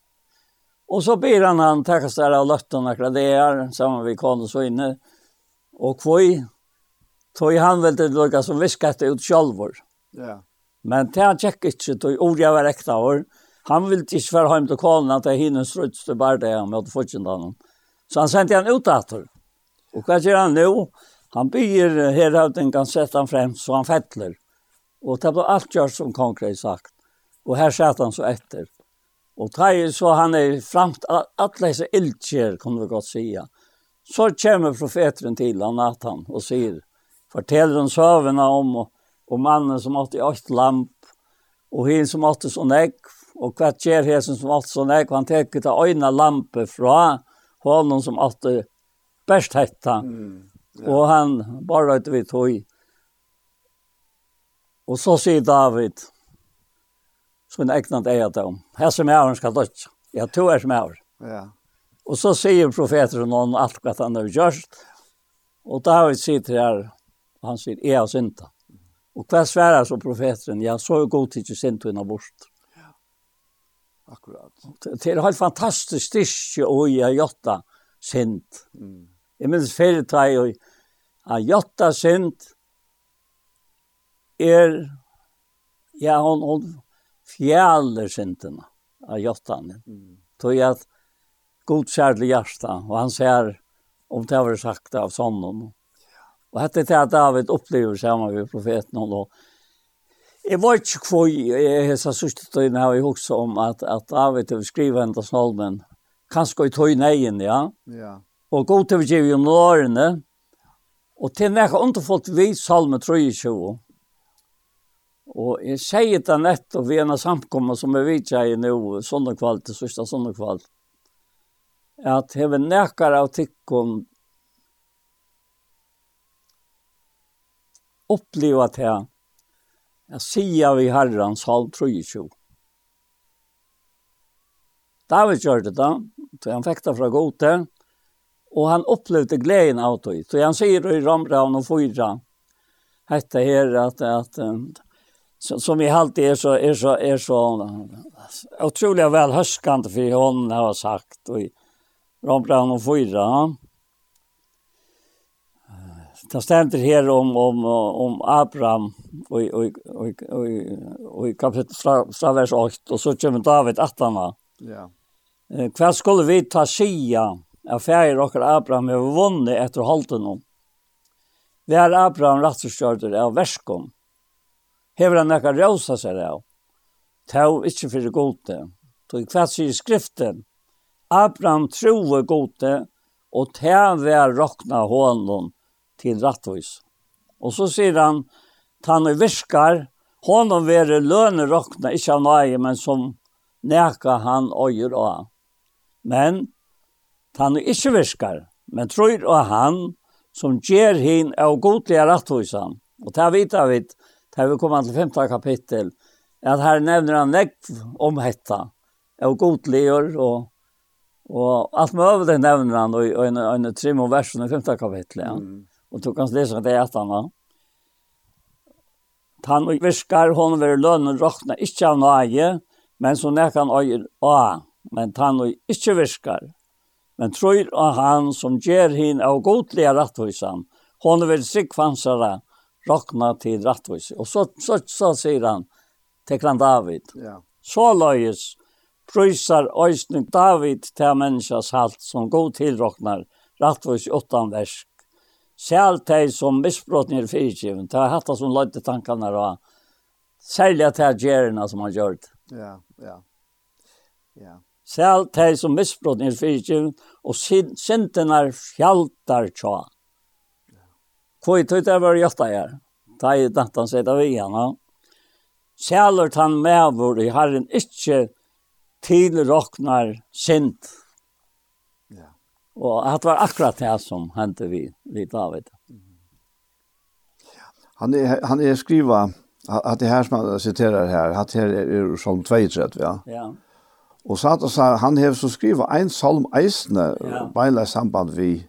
[SPEAKER 6] Og så ber han han takkast der av lötten och graderar sammen vid kone så inne. Och kvøy, tog han vel til lukka som viskat ut självor. Ja. Men det han tjekk ikke, tog orja var ekta år. Han ville ikke være hem til kanon att det hinner struts til bara det han måtte fortsatt han. Så han sendte han ut etter. Och hva gjør han nu? Han byr herhavden kan sette han frem, så han fettler. Och det blev allt gjør som konkret sagt. Och här satt han så efter. Og teg så han er framt, at disse ildkjer, kan vi godt sija. Så kommer profeteren til han, Nathan, og sier, forteller han søvende om, om mannen som åtte åtte lamp, og hin som åtte sånn egg, og hva skjer hesen som åtte sånn egg, han teker til øyne lampe fra hånden som åtte best hette. Mm, ja. Og han bare vet vi tog. Og så sier David, som en egnant eget om. Her som er han skal dødja. Ja, to er som er. Ja. Og så sier profeteren noen alt hva han har gjort. Og David sier til her, han sier, jeg har synda. Og hva sverar så profeteren? Ja, så er god tid til synda innan bort. Ja, akkurat. Det er helt fantastisk styrke og jeg har gjort det synd. Mm. Jeg minns fyrir teg og har gjort det synd er, ja, hon, hon, fjaler syndene av jottene. Mm. Tog jeg at god kjærlig hjerte, og han ser om det var sagt av sånnen. Og hette til at David opplever sammen med profeten og Jeg var ikke hvor jeg har sagt sørste tøyne her, jeg husker om at, at David har skrivet en av snolmen, kanskje i tøyne egen, ja. ja. Og god til å gi jo nårene, og til meg nekka underfått vi salme 23, Og jeg sier det nettopp ved en samkommet som jeg vet jeg nå, søndagkvall til sørste kvalt, at jeg vil nekar av tikkum oppleva det jeg sier vi herran salm 23. David gjør det da, så han fikk det fra gode, og han opplevde gleden av det. Så han sier i Rambraun og Fyra, hette her at, at, at som vi alltid är så är så är så otroligt väl höskande för hon har sagt och Rambran och fyra. Det ständer här om om om Abraham och och och och och kapitel fra vers 8 och så kommer David attarna. Ja. Eh vad skulle vi ta sia? Affärer och Abraham har vunnit efter halten om. Vi är Abraham rättskörd av värskom hever han nekka rausa seg av. Tau ikkje fyrir gode. Så kvart sier skriften, Abraham troe gode, og ta vær rokna hånden til rattvis. Og så sier han, han virkar, hånden vær løne rokna, ikkje av nøye, men som nekka han øyer av. Men, han ikkje virkar, men tror av han, som ger hin av godlige rattvisan. Og det vita vi där vi kommer til femte kapitel, at här nevner han nekv om hetta, och godliggör och Och allt med det nevner han i en, en trim og versen i femte kapitlet. Ja. Mm. og tog hans lese det att han har. Han viskar hon ver lönen råkna inte av nage, men så när kan øyer a, men han och inte viskar. Men tror av han som ger hin av godliga rättvisan, hon ver sig fansara, råkna til rättvis. Og så, så, så sier han, tekran han David.
[SPEAKER 1] Ja.
[SPEAKER 6] Så løyes pröjsar öjsning David til menneskas halt som god tilroknar rättvis åttan versk. Själ teg som missbrottningar fyrtgiven. Det har hatt som løyde tankarna og Särliga till gjerina som han gjort.
[SPEAKER 1] Ja, ja. Ja.
[SPEAKER 6] Själ teg som missbrottningar fyrtgiven och syndenar fjaltar tjåan. Koi tog det var hjelta her. Ta i dantan seg det vi igjen. Sjælur tann mevur i herren ikkje tilroknar sint.
[SPEAKER 1] Ja.
[SPEAKER 6] Og det var akkurat det som hendte vi, vi David.
[SPEAKER 1] Han er, han er skriva at det her som han siterar her, at her er som 32, ja.
[SPEAKER 6] Ja.
[SPEAKER 1] Og så at han har så skriva ein salm eisne,
[SPEAKER 6] ja.
[SPEAKER 1] beila samband vi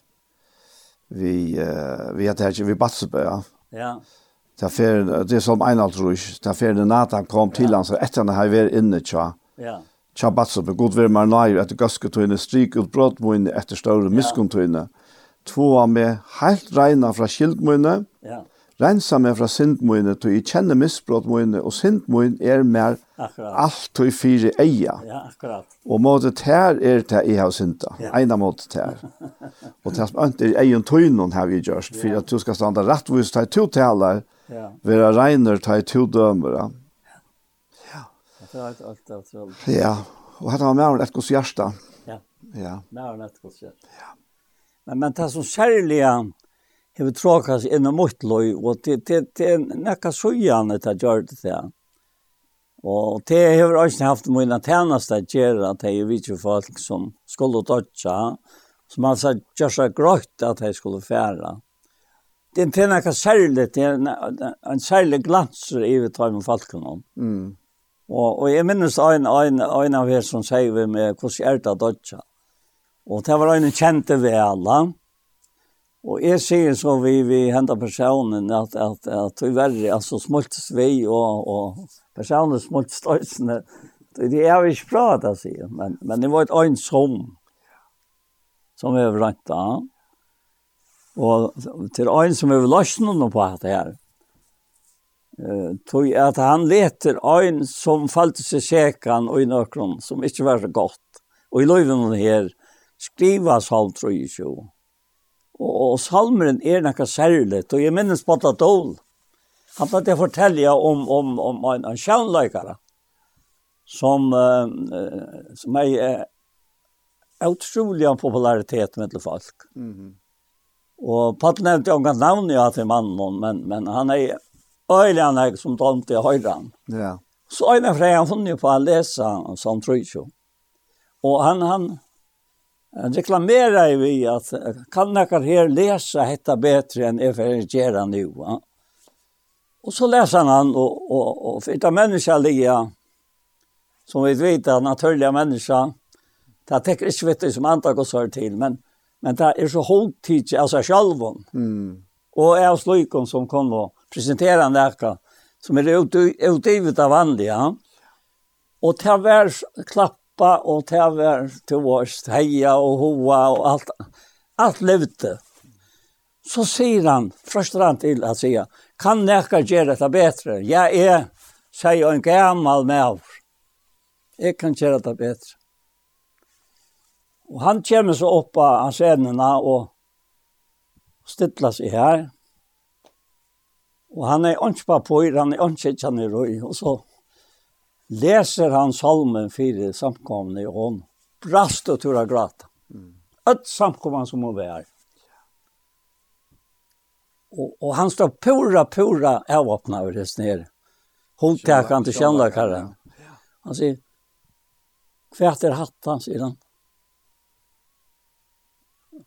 [SPEAKER 1] vi uh, vi hade ju vi Batsberg. Ja.
[SPEAKER 6] ja.
[SPEAKER 1] Ta fer det som en allt. Ta fer när Nathan kom ja. till han så efter när han var inne tja.
[SPEAKER 6] Ja.
[SPEAKER 1] Tja Batsberg god var man nej att gaska to in strik och brott mot in efter stora miskontoinne. Två av med helt reina från skildmunne.
[SPEAKER 6] Ja
[SPEAKER 1] rensa meg fra syndmøyne, til jeg kjenner misbrådmøyne, og syndmøyne er mer
[SPEAKER 6] akkurat.
[SPEAKER 1] alt og fire eia.
[SPEAKER 6] Ja, akkurat.
[SPEAKER 1] Og måte tær er til jeg har synda.
[SPEAKER 6] Ja.
[SPEAKER 1] Eina måte tær. og tær som ønsker er egen tøynen har vi gjørst, for at du skal standa rettvis til to taler,
[SPEAKER 6] ja.
[SPEAKER 1] være regner til to dømer. Ja. Ja, og dette var mer enn et gos hjerte.
[SPEAKER 6] Ja,
[SPEAKER 1] Ja.
[SPEAKER 6] mer enn et gods hjerte. Ja. Men, men det som særlig er hever tråkas inn mot loj, og det, det, det er nekka søgjane til å gjøre det til. Og det hever også haft mine tjeneste å gjøre at jeg vet jo folk som skulle dødja, som altså gjør seg grøyt at jeg skulle fære. Det er nekka særlig, det er en særlig glans i vi tar med folkene.
[SPEAKER 1] Mm.
[SPEAKER 6] Og, og jeg minnes en, en, en av her som sier vi med hvordan er det dødja. Og det var en kjente ved alle, Og jeg sier så vi, vi hentet personen at, at, at vi verre, altså smultes vi og, og personen smultes støysene. Det er jo ikke bra, det sier men, men det var et øyn som, som vi rønte da. Og til øyn som vi løsne noe på dette her. Eh, tog at han leter øyn som falt seg sekan og i nøkron, som ikke var så godt. Og i løyven her skriva salm 3 Og, og salmeren er noe særlig, og jeg minnes på at dål. Han tatt jeg fortelle om, om, om en, en sjønløykere som, uh, som er uh, utrolig en popularitet med folk.
[SPEAKER 1] Mm -hmm.
[SPEAKER 6] Og Pat nevnte jo ikke navnet ja, til mannen, men, men han er øyelig han er som tomt i høyre.
[SPEAKER 1] Ja.
[SPEAKER 6] Så øyne fra han funnet på å lese som tror ikke. Og han, han, Han reklamerar vi att kan några här läsa detta bättre än evangelierna nu. Ja? Och så läser han och och och för det människa ligger som vi vet att naturliga människa det täcker inte vet som antar går så till men men det är så hårt tid alltså självon.
[SPEAKER 1] Mm.
[SPEAKER 6] Och är slukon som kom och presentera näka som är utgivet av vanliga. Och det var klapp hoppa og til å være til oss, heia og hoa og alt, alt levde. Så sier han, først han til å si, kan nekka gjøre dette bedre? Jeg er, sier en gammal maur. Jeg kan gjøre dette bedre. Og han kommer så opp av scenene og stilla seg her. Og han er ikke på han er ikke kjenner røy, og så leser han salmen fyrir samkomne, og hon brast og tura grat. Mm. Ett samkomne som hon var. Og, og han står pura, pura avåpna over det nere. Hon tar han til kjennlakaren. Han sier, hva er hatt han, sier han.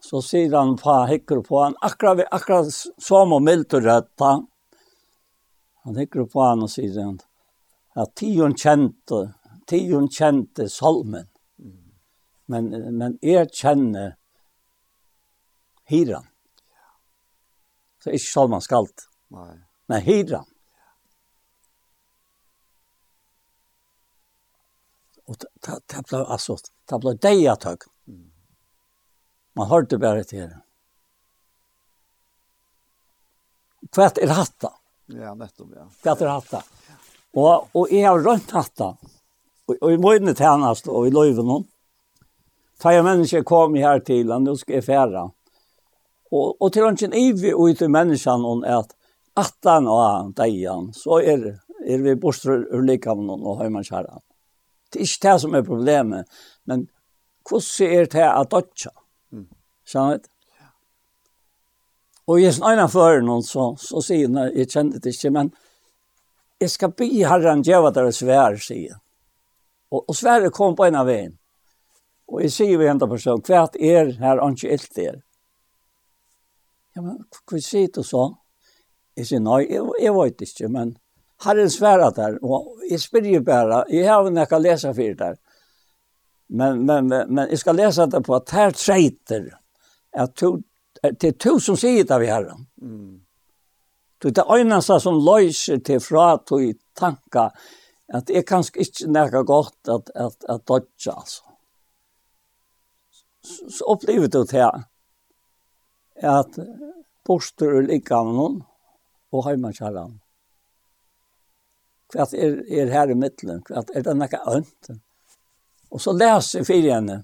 [SPEAKER 6] Så sier han på hikker på han, akkurat, akkurat som og mildt og rødt han. Han hikker på han og sier han, at tion kjente, tion kjente salmen. Men, men jeg kjenner hiran. Så ikke salmen skalt.
[SPEAKER 1] Nei.
[SPEAKER 6] Men hiran. Ja. Og det ble, altså, det ble deia tøgn. Mm. Man hørte bare til det. Kvart er hatta.
[SPEAKER 1] Ja, nettopp, ja.
[SPEAKER 6] Kvart er hatta. Ja. Og, og jeg har rønt hatta, og, og i møyne tjenest og i løyven hon. Ta jeg mennesker kom her til, og nå skal jeg fære. Og, og til han kjenner ivig ut i menneskene hon er at attan og deian, så er, er vi borstrør ur likhavnen og høymanskjæren. Det er ikke det som er problemet, men hvordan er det at dødja?
[SPEAKER 1] Mm.
[SPEAKER 6] Skjønner du? Og jeg snakker før noen, så, så sier han, jeg kjenner det ikke, men jeg skal be herren djeva der svær, sier han. Og, og sværet kom på en av veien. Og jeg sier vi hentet person, hva er her ikke ilt er? Ja, men hva sier du så? Jeg sier, nei, jeg, jeg vet ikke, men herren sværet der, og jeg spyr jo bare, jeg har jo nekka lesa for der. Men, men, men, men jeg skal lesa det på at her treiter, at to, det er to som sier det vi herren.
[SPEAKER 1] Mm.
[SPEAKER 6] Det er det eneste som løser til fra til tanka, at det er kanskje ikke nærke godt at, at, at dodge, altså. Så opplever du til at borster er like av noen, og heimakjæren. Hva er, er her i midtelen? Hva er det nærke ønt? Og så leser jeg fire henne,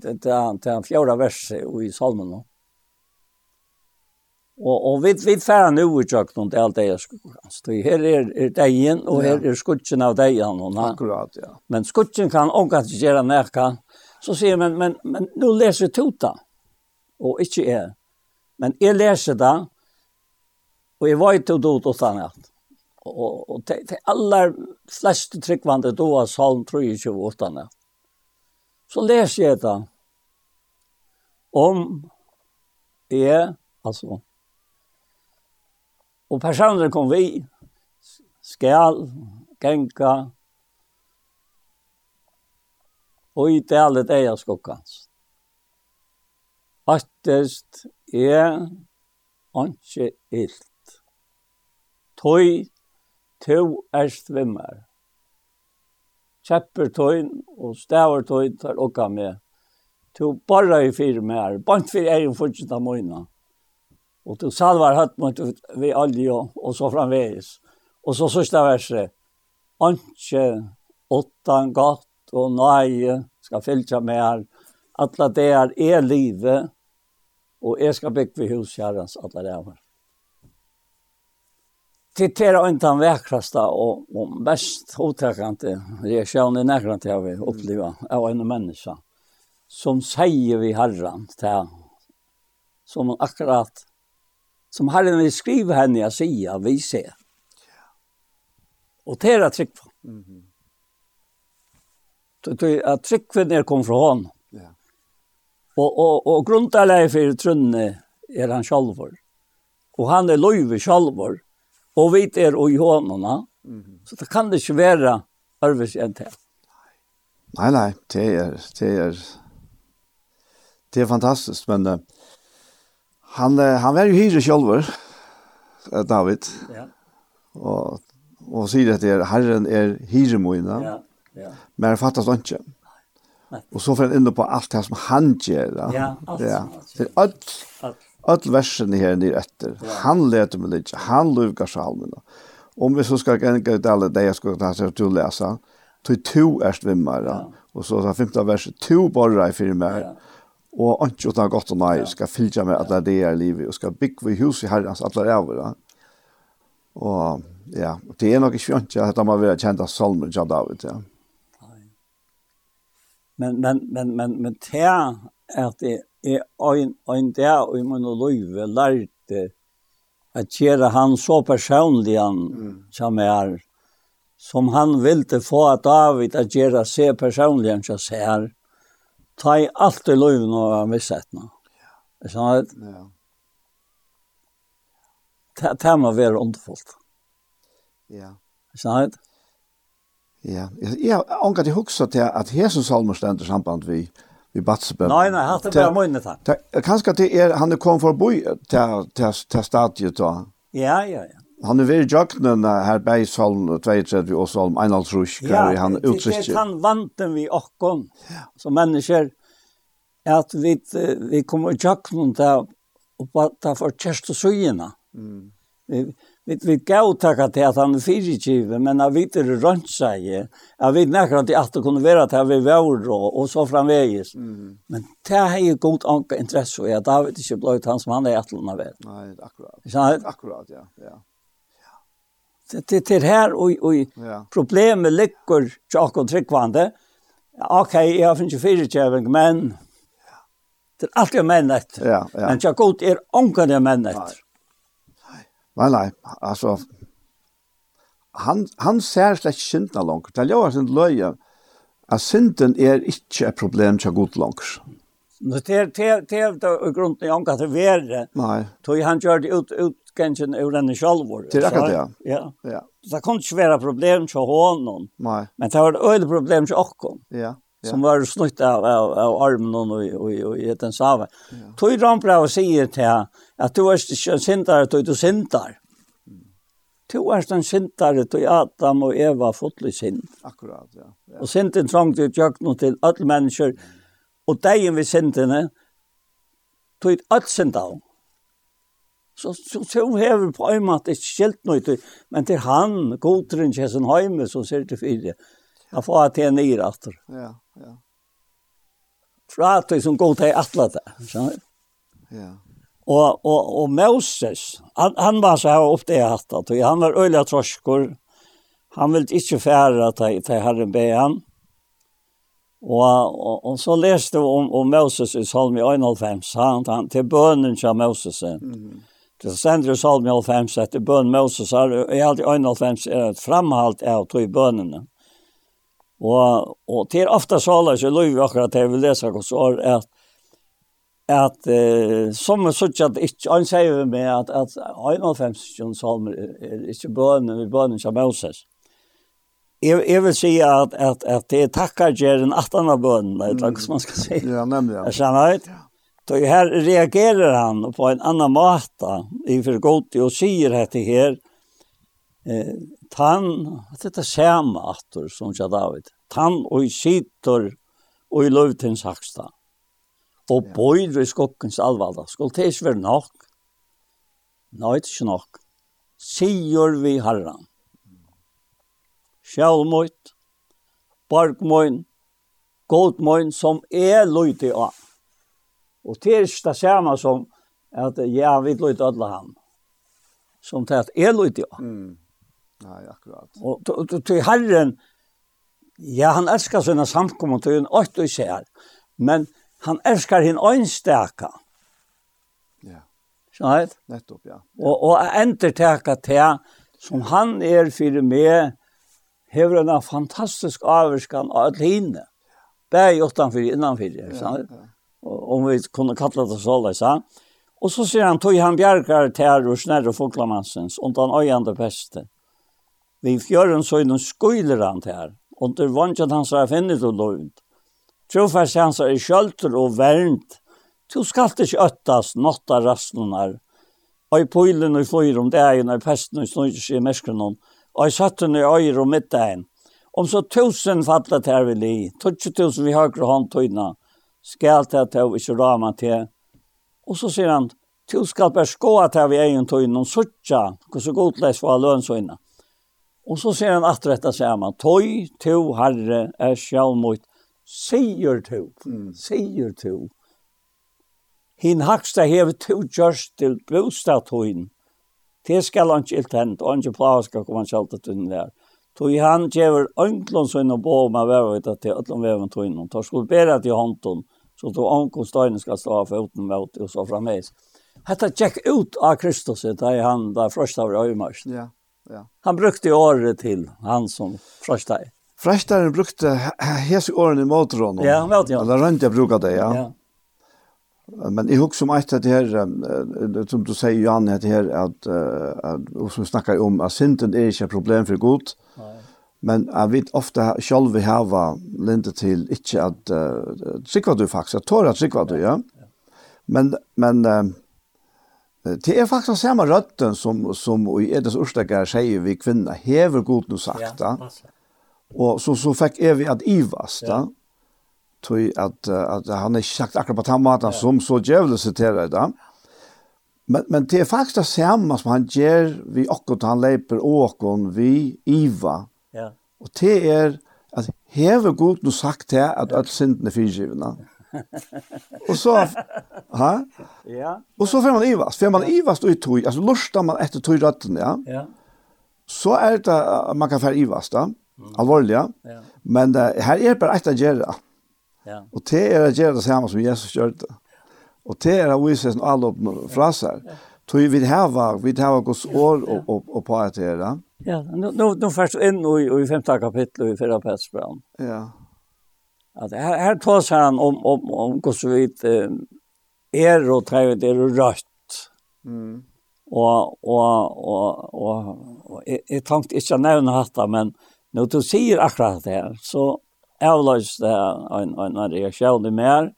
[SPEAKER 6] til, er fjorda verset i salmen nå. Og, og vi, vi færer nå i tjøkken til alt det jeg skulle Så her er, er degen, og her er skutsen av degen. Og,
[SPEAKER 1] Akkurat, ja.
[SPEAKER 6] Men skutsen kan også ikke gjøre nærka. Så sier jeg, men, men men nå leser jeg Tuta, og ikke jeg. Men jeg leser det, og jeg var ikke død og sånn at. Og, og de, de aller fleste tryggvande då av salm 23 og sånn Så leser jeg det om jeg, altså Og personer kom vi, skal, genka, og i dalet eia skokkans. Attest er anki illt. Tøy, tøy er svimmer. Kjepper tøyn og stavar tøyn tar okka med. Tøy barra i fyrir mer, bant fyrir egen fortsatt av møyna. Och då salvar hött mot vi olja och så framvägs. Och så sista verset. Anke åttan gott och nej ska fylja med här. Alla det är er livet och jag ska bygga vid hus alla det här. Tittera inte den vackraste och, och mest otäckande reaktionen i närgrant jag vill uppleva av en människa som säger vi herran till som akkurat som Herren vill skriva henne jeg sier, vi ser. Och det är på.
[SPEAKER 1] Mhm.
[SPEAKER 6] Mm -hmm. Att trycka när kom från honom.
[SPEAKER 1] Ja.
[SPEAKER 6] Och, och, och grundarläget för trunne är han själv. Och han är løyve själv. Och vi er i honom.
[SPEAKER 1] Mm -hmm.
[SPEAKER 6] Så det kan det inte vara arvis än till.
[SPEAKER 1] Nej, nej, det är, det är, det är fantastiskt, men Han, han var ju hyre själv, David.
[SPEAKER 6] Ja.
[SPEAKER 1] Och, och säger att er, Herren är hyremoina.
[SPEAKER 6] Ja, ja.
[SPEAKER 1] Men det fattas
[SPEAKER 6] inte.
[SPEAKER 1] Och så får han ändå på allt det som han gör.
[SPEAKER 6] Ja, allt.
[SPEAKER 1] Ja. Det är allt.
[SPEAKER 6] Allt.
[SPEAKER 1] Allt versen här nere efter. Ja. Han lät mig lite. Han lukar salmerna. Om vi så ska gänga ut alla det jag ska ta sig att läsa. Till to är svimmare. Ja. Och så sa femte verset. To borrar i firmer.
[SPEAKER 6] Ja
[SPEAKER 1] og ikke utan godt og nei, skal fylle med at det er livet, og skal bygge vi hus i herrens alle rævere. Og ja, det er nok ikke ikke at det må være kjent av salmen til David, ja.
[SPEAKER 6] Men, men, men, men, men det er at det er en, en der og i min løyve lærte at gjøre han så personlig han som er, som han ville få David at gjøre se personlig han som er, ta i alt i løven og ha missett nå. Ja. Sånn at,
[SPEAKER 1] ja.
[SPEAKER 6] Det, det må være underfullt.
[SPEAKER 1] Ja.
[SPEAKER 6] Sånn at,
[SPEAKER 1] Ja, ja, anka til hugsa til at hesen salmer stendur samband vi vi batsbøn.
[SPEAKER 6] Nei, nei, hatt det bare munne
[SPEAKER 1] ta. Kanskje til er han er kom for boi til til til stadiet da.
[SPEAKER 6] Ja, ja, ja.
[SPEAKER 1] Han er ved jøkkenen her bei Salm 32 og Salm 1 51, hver ja, han
[SPEAKER 6] utsikker. Ja, det er han vanten vi okkon som mennesker, at vi, vi kommer jøkkenen til å ta for kjørst og søgjene.
[SPEAKER 1] Mm.
[SPEAKER 6] Vi, vi, vi gav takka til at han er fyrirkive, men jeg vet det rønt seg, Jeg vet nekker at det alltid kunne være til at vi var og, og så framvegis.
[SPEAKER 1] Mm.
[SPEAKER 6] Men det er jo god anka interesse, og jeg vet ikke bløyt han som han er etter å være.
[SPEAKER 1] Nei, akkurat.
[SPEAKER 6] Han,
[SPEAKER 1] Akkurat, ja. ja
[SPEAKER 6] det det är här och
[SPEAKER 1] och
[SPEAKER 6] problemet ligger jag och tryckvande. Okej, jag finns ju fyra tjävling, men det är alltid män ett.
[SPEAKER 1] Ja, ja.
[SPEAKER 6] Men jag god är onkan det män ett.
[SPEAKER 1] Nej, nej, alltså han han ser slett syndna långt. Det gör sin löje. Att synden är inte ett problem till god långt.
[SPEAKER 6] Nu det det det grunden jag kan det vara.
[SPEAKER 1] Nej.
[SPEAKER 6] Tog han gjorde ut ut oppgangen ur denne sjálvor.
[SPEAKER 1] Det är akkurat det,
[SPEAKER 6] ja.
[SPEAKER 1] Ja.
[SPEAKER 6] Det kunne ikke være problem til hånden.
[SPEAKER 1] Nei.
[SPEAKER 6] Men det var et øyelig problem til åkken.
[SPEAKER 1] Ja. ja.
[SPEAKER 6] Som var snutt av, av, av armen og, og, og, og i den save. Ja. Tog Rambrau sier til till henne att du är en syndare, du är syndare. Du er den sintare til Adam og Eva fotlig sint.
[SPEAKER 1] Akkurat, ja. ja.
[SPEAKER 6] Og sinten trangt ut jøkken til alle mennesker. Og degen vi sintene, tog et alt sint av så så så hever på en måte ett skilt nu men til han godren Jessen Heime, som ser til fire, det. Får at det er ner atter.
[SPEAKER 1] Ja, ja.
[SPEAKER 6] fra Frat som går til atle det, skjønner du?
[SPEAKER 1] Ja.
[SPEAKER 6] Og, og, og Moses han, han var så her upp det att att han var øyla troskor, Han ville ikke fære til, til Herren be han. Og, og, og så leste vi om, om Moses i Salmi 91, han, han, til bønnen til Moses. Mm. Det stender i Salmi 95 etter bøn Moses har, og i alt i 95 er et framhalt av to i bønene. Og, og til ofte så løs i lov akkurat til vi leser hos år at at eh, som er sånn at ikke, han sier vi med at, at 91 salmer er ikke bønene, vi bønene som Moses. Jeg, jeg vil si at, at, at det er takkar gjerne 18 av bønene, er hva man skal si.
[SPEAKER 1] Ja, nemlig. Ja.
[SPEAKER 6] Er sant? Ja. Då här reagerar han på en annan måta inför Goti och säger här till här eh, tan, att detta samma attor som jag David, tan och i sitter och i lövtens haksta. Och ja. bojder i skockens allvalda. Skulle det inte vara nok? Nej, det är inte nok. Sier vi herran. Självmöjt, barkmöjn, godmøyn som er löjt av. Og det er ikke det samme som at ja, vi løyte alle ham. Som til at jeg løyte, ja.
[SPEAKER 1] Mm. Nei, akkurat.
[SPEAKER 6] Og til Herren, ja, han elskar sina samkommer til en åtte og ser, men han elskar henne øynstaka.
[SPEAKER 1] Ja.
[SPEAKER 6] Skjønner du?
[SPEAKER 1] Nettopp, ja.
[SPEAKER 6] Og, og endertaka til som han er for meg, hever en fantastisk avvarskan av alle henne. Bæg utanfyr, innanfyr, ja, ja om vi kunne kalla det så sa. Og så sier han tog han bjergar til og snærre fåglamassens och han öjande bäste. Vi fjörren så innan skuiler han tär. Och det var inte han og här finnit och lovd. Trofärs han så är kjölter och värnt. Du skall inte öttas nåtta rastnar. Og i poilen og i fyr om det är ju när pesten och snöjter seg i märskan. og i satten i øyre og mittagen. Om så tusen fattlat här vid li. Tutsi tusen vi högre hånd tøyna skal til at jeg ikke rama til. Og så sier han, du skal bare skå at jeg vil egen tøyne, og suttja, og så godleis for lønsøyne. Og så sier han at dette sammen, tøy, to, herre, er sjalmøyt, sier to, sier to. Hin haksta hev to gjørst til bostadtøyne. Det skal han ikke hent, og han ikke plager skal komme han kjalt til den der. Tøy han gjever ønglån sånn og bo med vevet til, øtlån vevet tøyne, tar skulle bæra til hånden, så då ankom steinen ska stå av foten mot och så frammes. Hetta check ut av Kristus där han där första av Ömars.
[SPEAKER 1] Ja. Ja.
[SPEAKER 6] Han brukte året till han som första.
[SPEAKER 1] Frestaren brukte hese årene i motoren.
[SPEAKER 6] Ja, han vet ja.
[SPEAKER 1] Eller rent jeg bruker det, ja.
[SPEAKER 6] ja.
[SPEAKER 1] Men jeg husker meg til det her, som du sier, Johan, det her, at, at, som snakker om at synden er ikke et problem for godt. Nej. Men jeg vet ofte selv vi har lente til ikke at uh, sikker du faktisk, at tåre at sikker du, ja. Men, men uh, det er faktisk samme røtten som, som i Edes Ørstegger sier vi kvinner, hever god noe sagt, ja. Og så, så fikk Evi at Ivas, da. tog at, at han er ikke sagt akkurat på den måten ja. som så djevelig siterer da. Men, men det er faktisk det samme som han gjør vi akkurat han leper og vi Iva,
[SPEAKER 6] Ja.
[SPEAKER 1] Og det er at hever god no sagt til at alle syndene er frigivna. og så ha?
[SPEAKER 6] Ja.
[SPEAKER 1] Og så får man ivast. får man ivast og i tog, altså lustar man etter tog røtten, ja.
[SPEAKER 6] Ja.
[SPEAKER 1] Så er det at man kan få ivast, da, alvorlig, ja.
[SPEAKER 6] ja.
[SPEAKER 1] Men uh, her er bare et av gjerne.
[SPEAKER 6] Ja.
[SPEAKER 1] Og det er å gjøre det samme som Jesus gjør det. Og det er å vise sin alle opp fraser. Ja. Tui vid hava, vid hava gos år og, og, och och på att göra. Ja,
[SPEAKER 6] nu nu nu först in i i femte kapitlet i förra Pettersbrevet.
[SPEAKER 1] Ja.
[SPEAKER 6] Att här här tas han om om om gos vid er och trävet er och rött.
[SPEAKER 1] Mm.
[SPEAKER 6] Och och och och och jag tänkte inte nämna detta men nu du säger akkurat det här så avlös det en en en reaktion mer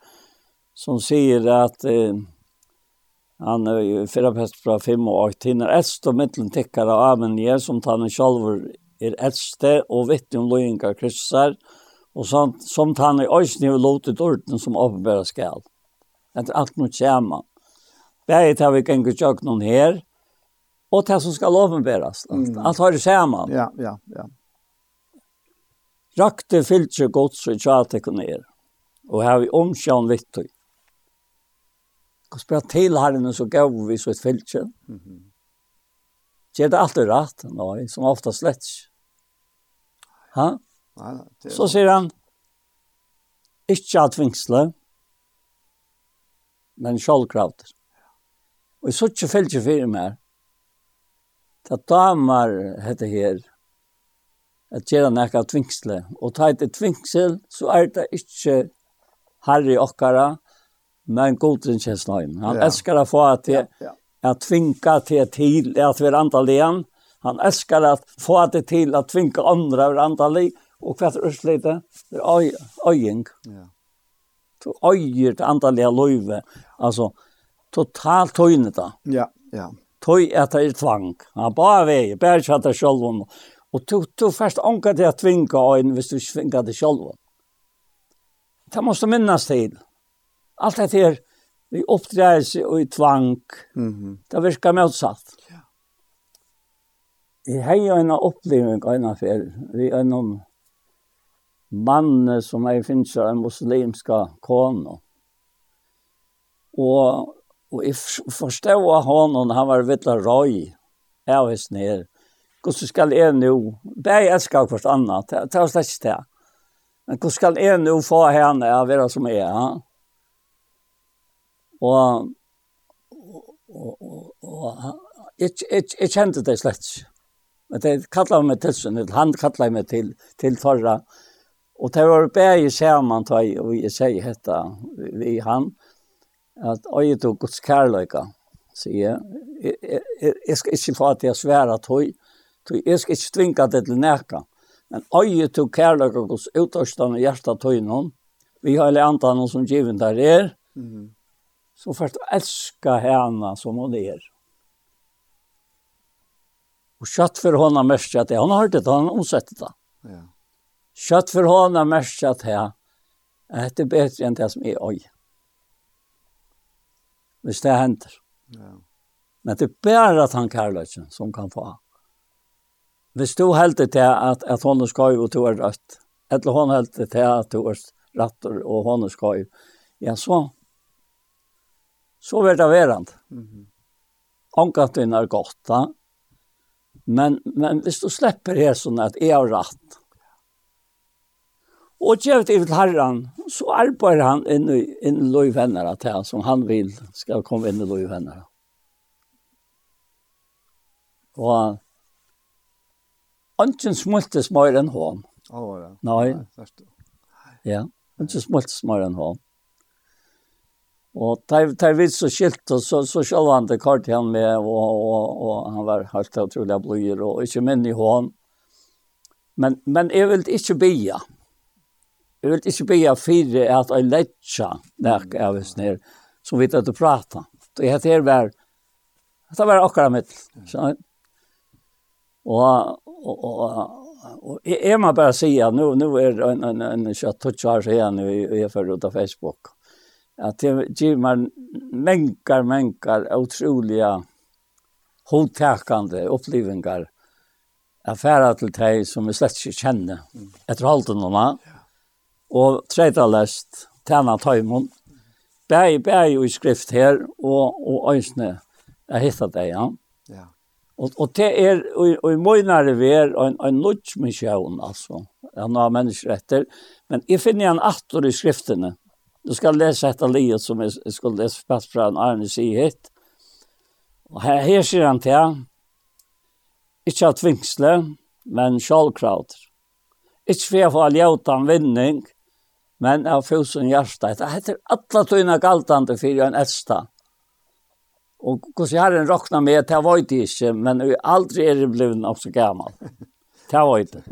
[SPEAKER 6] som säger att eh, han är förra pest från fem och 8 hinner etst og mittlen tickare av amen je som han själv är äldste och vet om lojingar kryssar och sånt som han är ösnig och låtit orden som uppenbara skall. Att allt nu tjäma. Bäget har vi gängu tjock någon här och det som skal uppenbaras. Mm. Allt har det samman.
[SPEAKER 1] Ja, ja, ja.
[SPEAKER 6] Rakte fyllt sig gott så i tjatekon er och har vi omkjön vittig. Og spør til herren så gav vi så et fylkje. Mm -hmm. Gjør det alltid rett, nei, som ofta slett. Ha?
[SPEAKER 1] Nei, det...
[SPEAKER 6] Så sier han, ikke at vingsle, men sjålkrauter. Og jeg så ikke fylkje fire mer. Det damer, heter her, at gjøre nekka tvingsle. Og ta et tvingsel, så er det ikke herre i okkara, men godren känns nøyen. Han
[SPEAKER 1] ja.
[SPEAKER 6] älskar att få att,
[SPEAKER 1] ja, ja.
[SPEAKER 6] att tvinga till till att vara antaligen. Han älskar att få att det till att tvinga andra över antali och vad urslite. Det är öjning.
[SPEAKER 1] Ja.
[SPEAKER 6] Du öjer det andaliga löve. Alltså totalt töjnet då.
[SPEAKER 1] Ja, ja.
[SPEAKER 6] Töj att det är tvang. Han bara väg, bara så det själv Och du, du först anka det att tvinga en, hvis du tvingar det själv. Det måste minnas till allt det här vi uppträder sig och i tvang.
[SPEAKER 1] Mm.
[SPEAKER 6] Det verkar motsatt. Ja. Jag har ju en upplevelse av en affär. Vi är någon mann som är finns av en muslimska kono. Og Og jeg forstod av honom, han var vittla röj. Jag visst ner. Hur ska jag nu? jeg elsker hvert annet, Det var ikke det. Men hvordan skal jeg nå få henne å være som jeg, är? Og, og, og, og jeg, jeg, jeg kjente det slett ikke. Men det kallar meg til sånn han kallar meg til, til Torra. Og det var bare saman og jeg sier dette, vi han, at øye du Guds kærløyga, sier jeg. Jeg skal ikke få at jeg svære tog tog jeg skal ikke tvinga det til neka Men øye du kærløyga Guds utårstande hjertet tog noen, vi har alle andre noen som givet der er,
[SPEAKER 1] mm
[SPEAKER 6] så først elska henne som hon er. Og kjøtt for henne mest at det, han har hørt det, han har omsett det.
[SPEAKER 1] Ja.
[SPEAKER 6] Kjøtt for henne mest at det er bedre enn det som er øy. Hvis det hender.
[SPEAKER 1] Ja.
[SPEAKER 6] Men det er bare at han kærløysen som kan få. Hvis du helder til at, at hon er skøy og du er rødt, eller hon helder til at du er rett og hon er skøy, ja, så så var det verand.
[SPEAKER 1] Mm
[SPEAKER 6] -hmm. Ankatten er godt, da. Men, men hvis du slipper her sånn at jeg har rett, og gjør det til herren, så arbeider han inn i, inn i løyvennere til han, som han vil skal komme inn i løyvennere. Og Anken smultes mer enn hånd.
[SPEAKER 1] Å, oh, ja.
[SPEAKER 6] Nei.
[SPEAKER 1] Nei.
[SPEAKER 6] Ja, anken smultes mer enn hånd. Og tar tar vi så skilt och så så sjølv han det kort han med och och og han var helt otroligt blöjer och ikke men i hon. Men men är väl inte bia. Jeg vil inte bia för att jag lätcha när jag är snär så vet att prata. Det heter her var det var akkurat mitt. Så och och och är man bara säga nu nu är en en en chat touch här nu är ut av Facebook att det ger man menkar, menkar, otroliga hotakande upplevelser affärer till deg som vi slett ikke kjenner etter efter av nåna ja. tredje lest, tjena tøymon, bæg, bæg i skrift här och och ösne jag hittet deg, ja.
[SPEAKER 1] Ja.
[SPEAKER 6] Och och det är och, og i møgnere vi er, en en nudge mission alltså han har menneskeretter, men jeg finner en attor i skrifterna Du ska läsa detta livet som jeg skulle lese fast från Arne Sihet. Og här, här sier han till. Ikke av tvingsle, men sjálvkrauter. Ikke for jeg får ljautan vinning, men av fusen hjerte. Det heter alla tøyne galtande fyrir en etsta. Og hos herren råkna med, det var det ikke, men aldri er det blivit nok så gammal. Det var det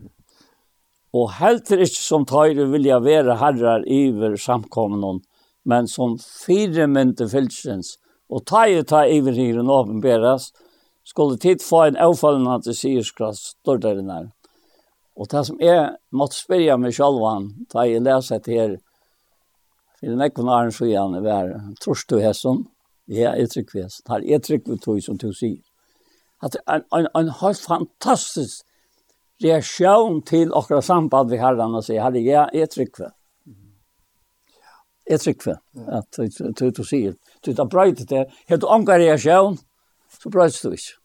[SPEAKER 6] og helter ikke som tøyre vilja være herrar iver samkomnen, men som fire mynte fylsens, og tøyre ta iver hyren åpenberes, skulle tid få en avfallende til sierskrass sier står der inne. Og det som jeg måtte spørre meg sjalvan, da jeg leser til her, for den ekvun arren så gjerne var, trus du hessen, ja, jeg trykker vi det er jeg trykker vi tog som du sier. At en, en, en helt fantastisk reaktion til okra samband vi har og sier, herre, jeg er tryggve. Jeg er tryggve, at du, du sier. Du tar brøyte det, helt du omgår reaktion, så brøyte du ikke.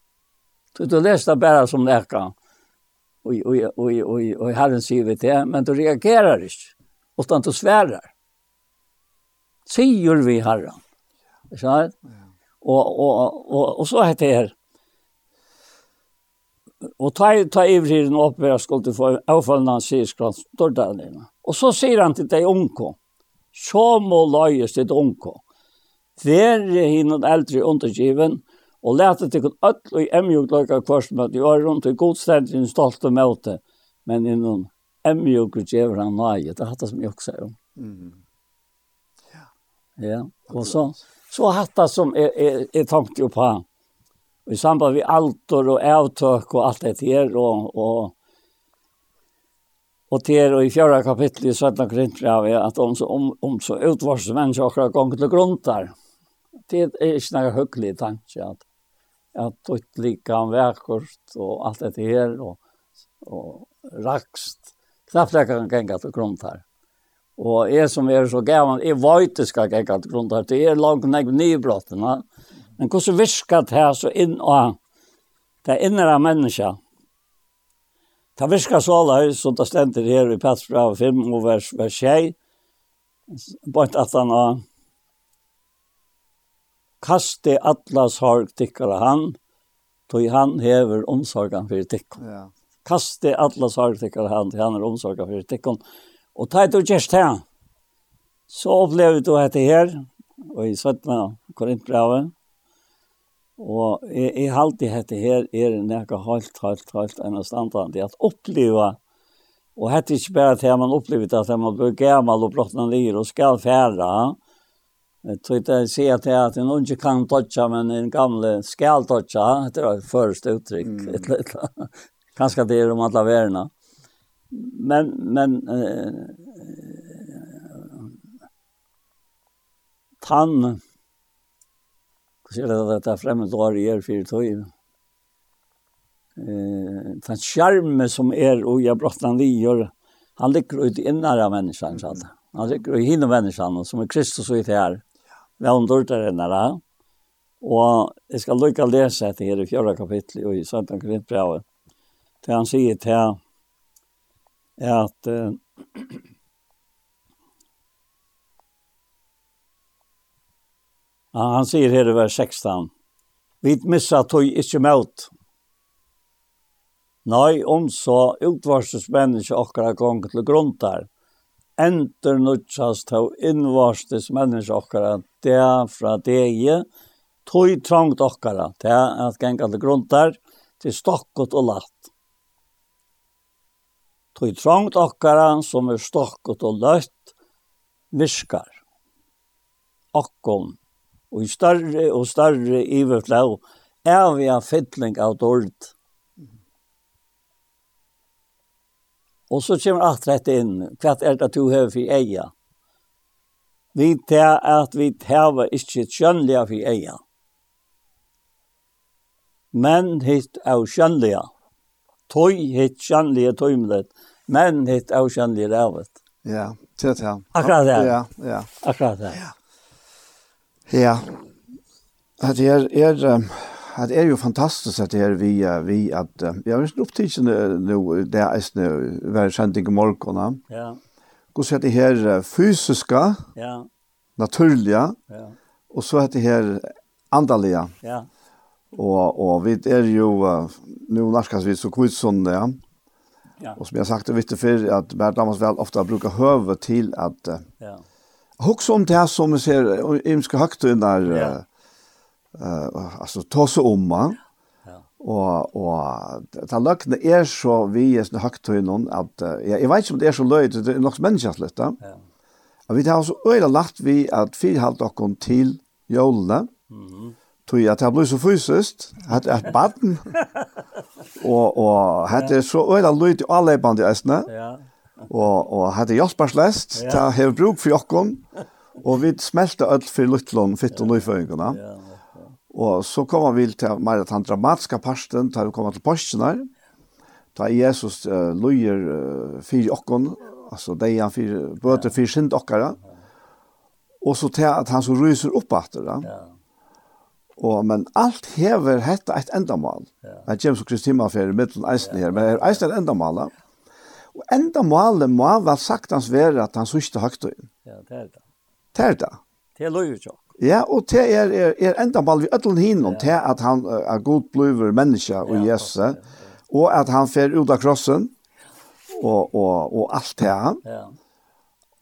[SPEAKER 6] Du, du leser det bare som nekka, og herren sier vi det, men du reagerer ikke, utan du sverar. Sier vi herran. Ikke sant? Og, og, og, og, og så heter det her, Og ta, ta ivriden opp ved jeg skulle få avfallene hans sier står der. Og så sier han til deg unko, så må løyes til unko. Være hinn eldre undergiven, og lete til kun ødel og emjuk løyka kvørst med at de var rundt i godstendig en stolte møte, men innan og djever han nøye. Det er hatt det som jeg også sier om.
[SPEAKER 1] Ja.
[SPEAKER 6] ja, og så, så hatt det som jeg, jeg, jeg tenkte jo på han i samband med altor och avtök och allt det här och och Och det är i fjärde kapitlet i Södra korintbrevet att om så, om, om så utvarsade människor har gått till grundar. Det är inte några högliga tanke att, att ditt lika verkort och allt det här och, och rakst. Knappt jag kan gänga till grundar. Och jag som är så gammal, jag vet att jag ska gänga till grundar. Det är långt ner i brotten. Men hvordan virker det her så inn og det innere mennesker? Det virker så løy, som det stender her i Petra 5 og vers, vers 6, bort at han har kaste alla sorg tikkara han, tog han hever omsorgen for tikkon.
[SPEAKER 1] Ja.
[SPEAKER 6] Kaste alla sorg tikkara han, tog han er omsorgen for tikkon. Og ta et og gjerst her, så opplever du dette her, og i 17. korintbrevet, Og jeg, jeg halte dette her er nekka helt, helt, helt enn at oppleva Og hette ikke bare til man opplevde at man blir gammel og blottna lir og skal færa. Jeg tror ikke jeg sier til at en unge kan dodja, men en gamle skal dodja. Det var første uttrykk. Mm. Et, et, kanskje det er om alle verna. Men, men eh, tann så er det at det er fremmed år i er fire tog. Eh, den skjerme som er, og jeg brått vi gjør, han ligger ut i innere av menneskene, sa det. Han ligger i hinne menneskene, som er Kristus og i det her. Vi har omdørt der innere. Og jeg skal lykke å lese etter her i fjørre kapittel, og i 17. kapittel, Det han sier til at uh, Han sier her i vers 16. Vi missa tog ikkje møt. Nei, om så utvarses menneske okkara gong til gruntar. Enter nutsas tog innvarses menneske okkara det fra deg, tog trangt okkara, det at genga til gruntar, til stokkot og latt. Tog trangt okkara som er stokkot og latt viskar. Okkom og større og større iverflau er vi en fytling av dårlig. Og så kommer alt rett inn. Hva er det du har for eia? Vi tar at vi tar ikke kjønnelige for eia. Men hitt er kjønnelige. Tøy hitt kjønnelige tøymlet. Men hitt er kjønnelige rævet.
[SPEAKER 1] Ja, det er det.
[SPEAKER 6] Akkurat det.
[SPEAKER 1] Ja, ja.
[SPEAKER 6] Akkurat det.
[SPEAKER 1] Ja. Ja. Att det er är det er ju fantastiskt at det er vi vi att vi har snupp till nu där er nu väl sending i morgen.
[SPEAKER 6] Ja.
[SPEAKER 1] Hur ser det här fysiska?
[SPEAKER 6] Ja.
[SPEAKER 1] Naturliga.
[SPEAKER 6] Ja.
[SPEAKER 1] Och så heter det her andaliga.
[SPEAKER 6] Ja.
[SPEAKER 1] Och och vi är ju nu närkas vi så kvitt sån. Ja.
[SPEAKER 6] Ja.
[SPEAKER 1] Och som jag sagt det vitt för att Bertlamas väl ofta brukar höva till att
[SPEAKER 6] ja
[SPEAKER 1] Hugsa om det här som vi ser i imska högtidar.
[SPEAKER 6] Ja.
[SPEAKER 1] Yeah. Uh, alltså ta sig om man.
[SPEAKER 6] Ja.
[SPEAKER 1] Och och det lökna är så vi är såna högtidar att uh, jag, jag vet inte om det är så löjt det är något människas lite.
[SPEAKER 6] Ja.
[SPEAKER 1] Och vi har så öjla lagt vi att fyrhalt och kom till jolna.
[SPEAKER 6] Mhm.
[SPEAKER 1] Tui at det blir så fysiskt, at et baden, og, og det er så øyla lyd i alle bandene,
[SPEAKER 6] ja.
[SPEAKER 1] Og, og hadde hjelpers lest,
[SPEAKER 6] ja.
[SPEAKER 1] det har bruk for jokken, og vi smelte ødel for Lutlund, fitt og nøyføringene.
[SPEAKER 6] Ja.
[SPEAKER 1] Og så kommer vi til mer at han dramatiske parsten, da vi kommer til postene, da Jesus uh, løyer uh, fire jokken, altså de han fire, bøter fire sind okkara, og så til at han så ryser opp etter det.
[SPEAKER 6] Ja.
[SPEAKER 1] Og, men alt hever hetta et endamal.
[SPEAKER 6] Ja.
[SPEAKER 1] Jeg kommer så Kristi for i middelen eisen her, men eisen er endamal. Ja. Og enda målet må vel sagtens være at han sørste høgtøyen.
[SPEAKER 6] Ja, det er det.
[SPEAKER 1] Det er det.
[SPEAKER 6] Det er løyvjokk.
[SPEAKER 1] Ja, og det er, er, er enda mål vi ødelen hinnom ja. til at han er god bliver menneske og
[SPEAKER 6] ja,
[SPEAKER 1] Jesus, ja, ja, og at han fer ut av krossen, og, og, og alt det her.
[SPEAKER 6] Ja.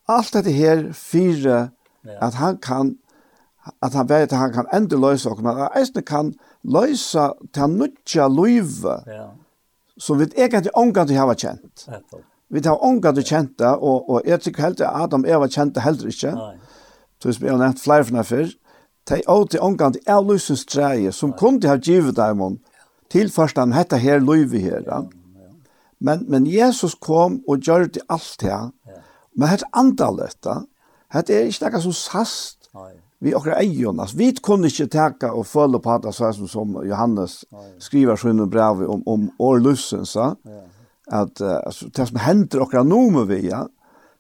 [SPEAKER 1] Alt dette her fire,
[SPEAKER 6] ja.
[SPEAKER 1] at han kan at han vet at han kan enda løse og at han eisne kan løse til han nødja løyve
[SPEAKER 6] ja
[SPEAKER 1] som vi er ikke ångan til hava kjent. Vi har ångan til kjent det, og, og jeg tykker helt at Adam Eva kjent det heller ikke.
[SPEAKER 6] Nei.
[SPEAKER 1] Så vi har nevnt flere for før. De åt til ångan til avløsens treie, som kunne ha givet dem om til forstan hette her løyve her. Ja. Men, men Jesus kom og gjør det alt her. Men hette da. hette er ikke noe som sast.
[SPEAKER 6] Nei
[SPEAKER 1] vi okra eion, altså, vi kunne ikke teka og følge på det altså, som Johannes skriver sin brev om, om årlusen, så at, uh, altså, det som hender okra nomer vi, ja, det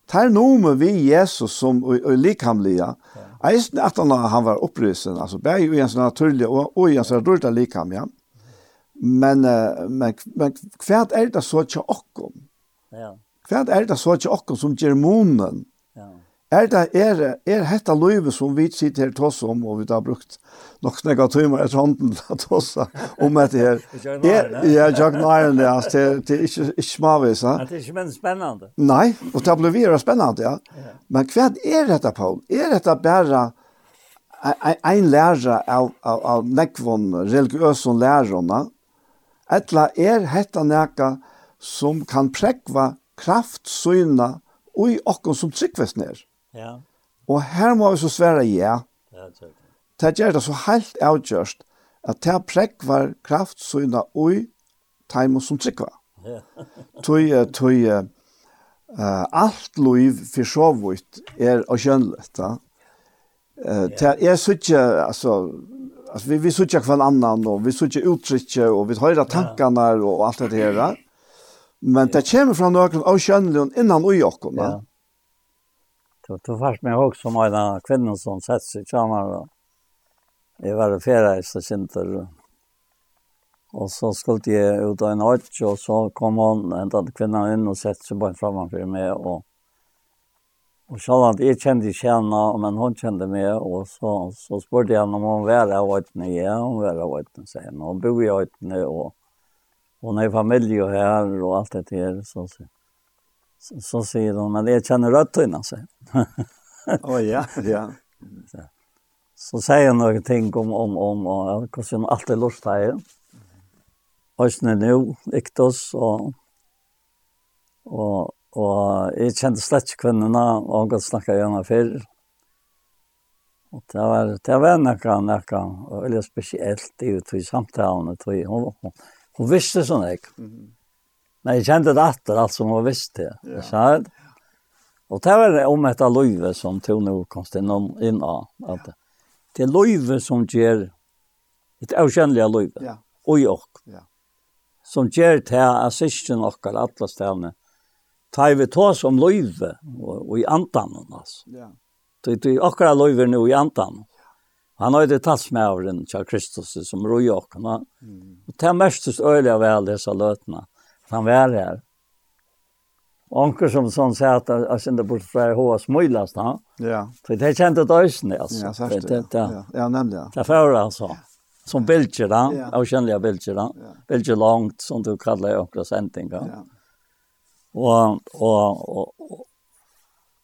[SPEAKER 1] tar nomer vi Jesus som og, og likamlige, eisen at han, han var opprysen, altså, bare i en sånn naturlig, og, og i en sånn dårlig likham, ja, men, uh, men, men hva er det så til okkom?
[SPEAKER 6] Ja.
[SPEAKER 1] Hva er det så til okkom som gjør
[SPEAKER 6] månen?
[SPEAKER 1] Er det er, er hetta løyve som vi sitter her tås om, og vi har brukt nok snakka timer etter hånden til å tåsa om dette her. er, ja, Jack Nyren, ja. Det er, det er ikke, ikke smavis, ja.
[SPEAKER 6] Det er ikke men spennende.
[SPEAKER 1] Nei, og det blir videre spennende, ja. Men hva er dette, Paul? Er dette bare ein lærer av, av, av nekvån, religiøse lærerne? Etla er hetta nekka som kan prekva kraftsyna og i okken som tryggves nere.
[SPEAKER 6] Ja.
[SPEAKER 1] Og her må vi så svære ja.
[SPEAKER 6] Ja, det
[SPEAKER 1] Det gjør det så helt avgjørst at det prekvar kraftsyna ui taimo som trykva.
[SPEAKER 6] Ja.
[SPEAKER 1] tui, tui, uh, alt liv for så vidt er å kjønnelig. Da. Uh, det er så ikke, altså, altså vi, vi så ikke hver annan, og vi så ikke uttrykket, og vi hører tankene og alt det her. Men det kommer fra noen av kjønnelig innan ui okken.
[SPEAKER 6] Ja. Då då fast mig också med en kvinna som satt sig tjänar. Det var flera i stationter. Och så skulle jag ut en åt och så kom hon en annan kvinna in och satt sig bara framför mig och Och så hade jag kände känna men hon kände mig och så så spurte jag om hon var av åt ni ja hon var av åt ni sen hon bor i åt ni och hon är familj och här och allt det där så säger Så, så sier hun, men jeg kjenner rött innan sig.
[SPEAKER 1] Å oh, ja, ja.
[SPEAKER 6] Så, så säger hon några ting om, om, om, och jag kanske hon alltid lust här. Östne nu, Iktos, og, og, og jeg kjente slett ikke kvinnerne, og hun kan snakke gjennom før. Och det var, det var några, några, väldigt speciellt i, i samtalen. Hon, hon, hon visste sådana. Mm. Men jag kände det efter allt som jag visste. Ja. Så här. Och det var om ett löve som tog nu konst in in av att det är löjve som ger ett okänliga löve.
[SPEAKER 1] Ja.
[SPEAKER 6] Och jag.
[SPEAKER 1] Ja.
[SPEAKER 6] Som ger till assisten och alla ställena. Ta vi ta som löjve och, och i antan alltså.
[SPEAKER 1] Ja.
[SPEAKER 6] Det är akkurat löjve nu i antan. Han har ju tals med av den Kristus som rör jag. Och det är mest öliga väl dessa lötna. Mm han var här. Onker som sån sa att jag kände bort från H.A. Smöjlast.
[SPEAKER 1] Ja.
[SPEAKER 6] För det kände ett ösne alltså.
[SPEAKER 1] Ja,
[SPEAKER 6] det.
[SPEAKER 1] Ja, ja. ja nämligen.
[SPEAKER 6] Det förra alltså. Som bilder då,
[SPEAKER 1] ja.
[SPEAKER 6] avkännliga bilder då.
[SPEAKER 1] Ja.
[SPEAKER 6] Bilder långt som du kallar onkra sändning. Ja. Og, og, og, og,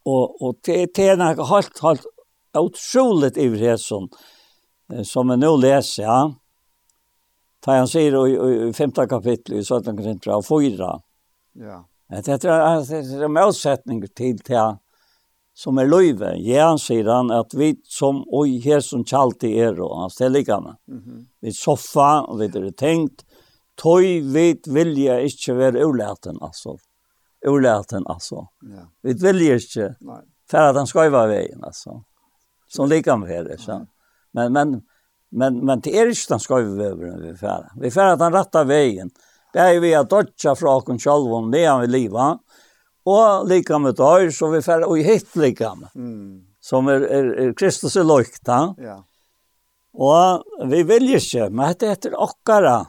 [SPEAKER 6] og, og det er noe helt, helt utrolig i det som, som vi nu läser. Ja Ta han säger i, i femte kapitlet i Sötan av fyra.
[SPEAKER 1] Ja.
[SPEAKER 6] Att det är en motsättning till till som är löjve. Ja, säger han att vi som oj här som chalti är då. han ställer gamla. Mm
[SPEAKER 1] -hmm.
[SPEAKER 6] Vi soffa och vi det tänkt tøy vet vilja ikkje vera ulæten altså. Ulæten altså.
[SPEAKER 1] Ja.
[SPEAKER 6] Vi vilja ikkje.
[SPEAKER 1] Nei.
[SPEAKER 6] Fer at han skøyva vegin altså. Som likam det, så. Men men Men, men det är inte den skojveveren vi fer Vi färra han rätta vägen. Det är vi att dodja från oss det han vi liva. Och lika med dörr så vi färra och hit lika med.
[SPEAKER 1] Mm.
[SPEAKER 6] Som är, er, er, Kristus är lojkta.
[SPEAKER 1] Ja.
[SPEAKER 6] Og vi vil ikke, men dette heter okkara,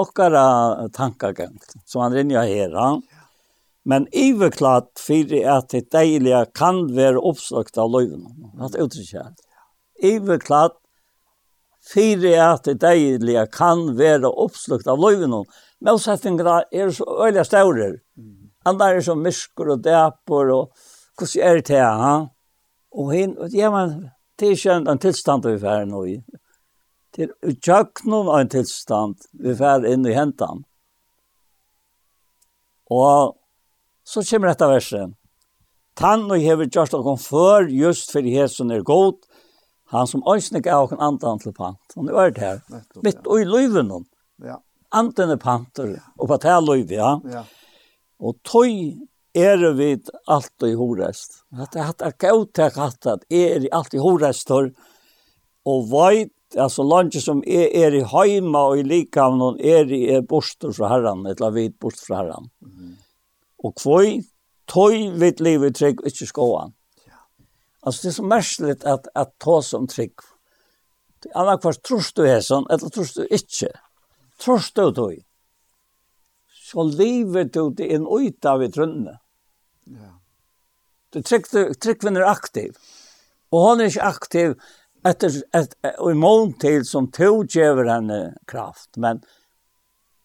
[SPEAKER 6] okkara tankagang, som han rinner her. Ja. Men iverklart fyrir at det deilige kan være oppsøkt av løyven. Hatt utrykker. Iverklart Fyre at det deilige kan være oppslukt av løyven. Målsettingene er så øyelig større. Andre er så mysker og dæper og hvordan er det her, ha? Og hin, ja, men det er ikke en tilstand vi fer nå i. Det er utjøknen av en tilstand vi fer inn i hentan. Og så kommer dette verset. Tann og hever gjørst okkom før just for det som er godt, Han som ønsne gav okken andan til pant. Han er det her.
[SPEAKER 1] Nettopp,
[SPEAKER 6] Mitt og i løyven hon.
[SPEAKER 1] Ja.
[SPEAKER 6] Andan er panter, og på tæl løyve, ja.
[SPEAKER 1] ja.
[SPEAKER 6] Og tøy er vi alt i horest. At jeg hatt er gaut jeg hatt at er i alt i horest og veit, altså landet som er, er i heima og i likavn, er i er borster fra herran, eller vit borster fra herran. Mm. Og kvøy, tøy vidt livet trygg, ikke skåan. Alltså det är så märkligt att, att ta som trygg. Alla kvar trus du är sån, eller trus du inte. Trus du då. Så livet du det en ojta vid trunne.
[SPEAKER 1] Ja.
[SPEAKER 6] Du tryggvinn er aktiv. Og hon er inte aktiv efter, et, og i mån til som to gjever henne kraft. Men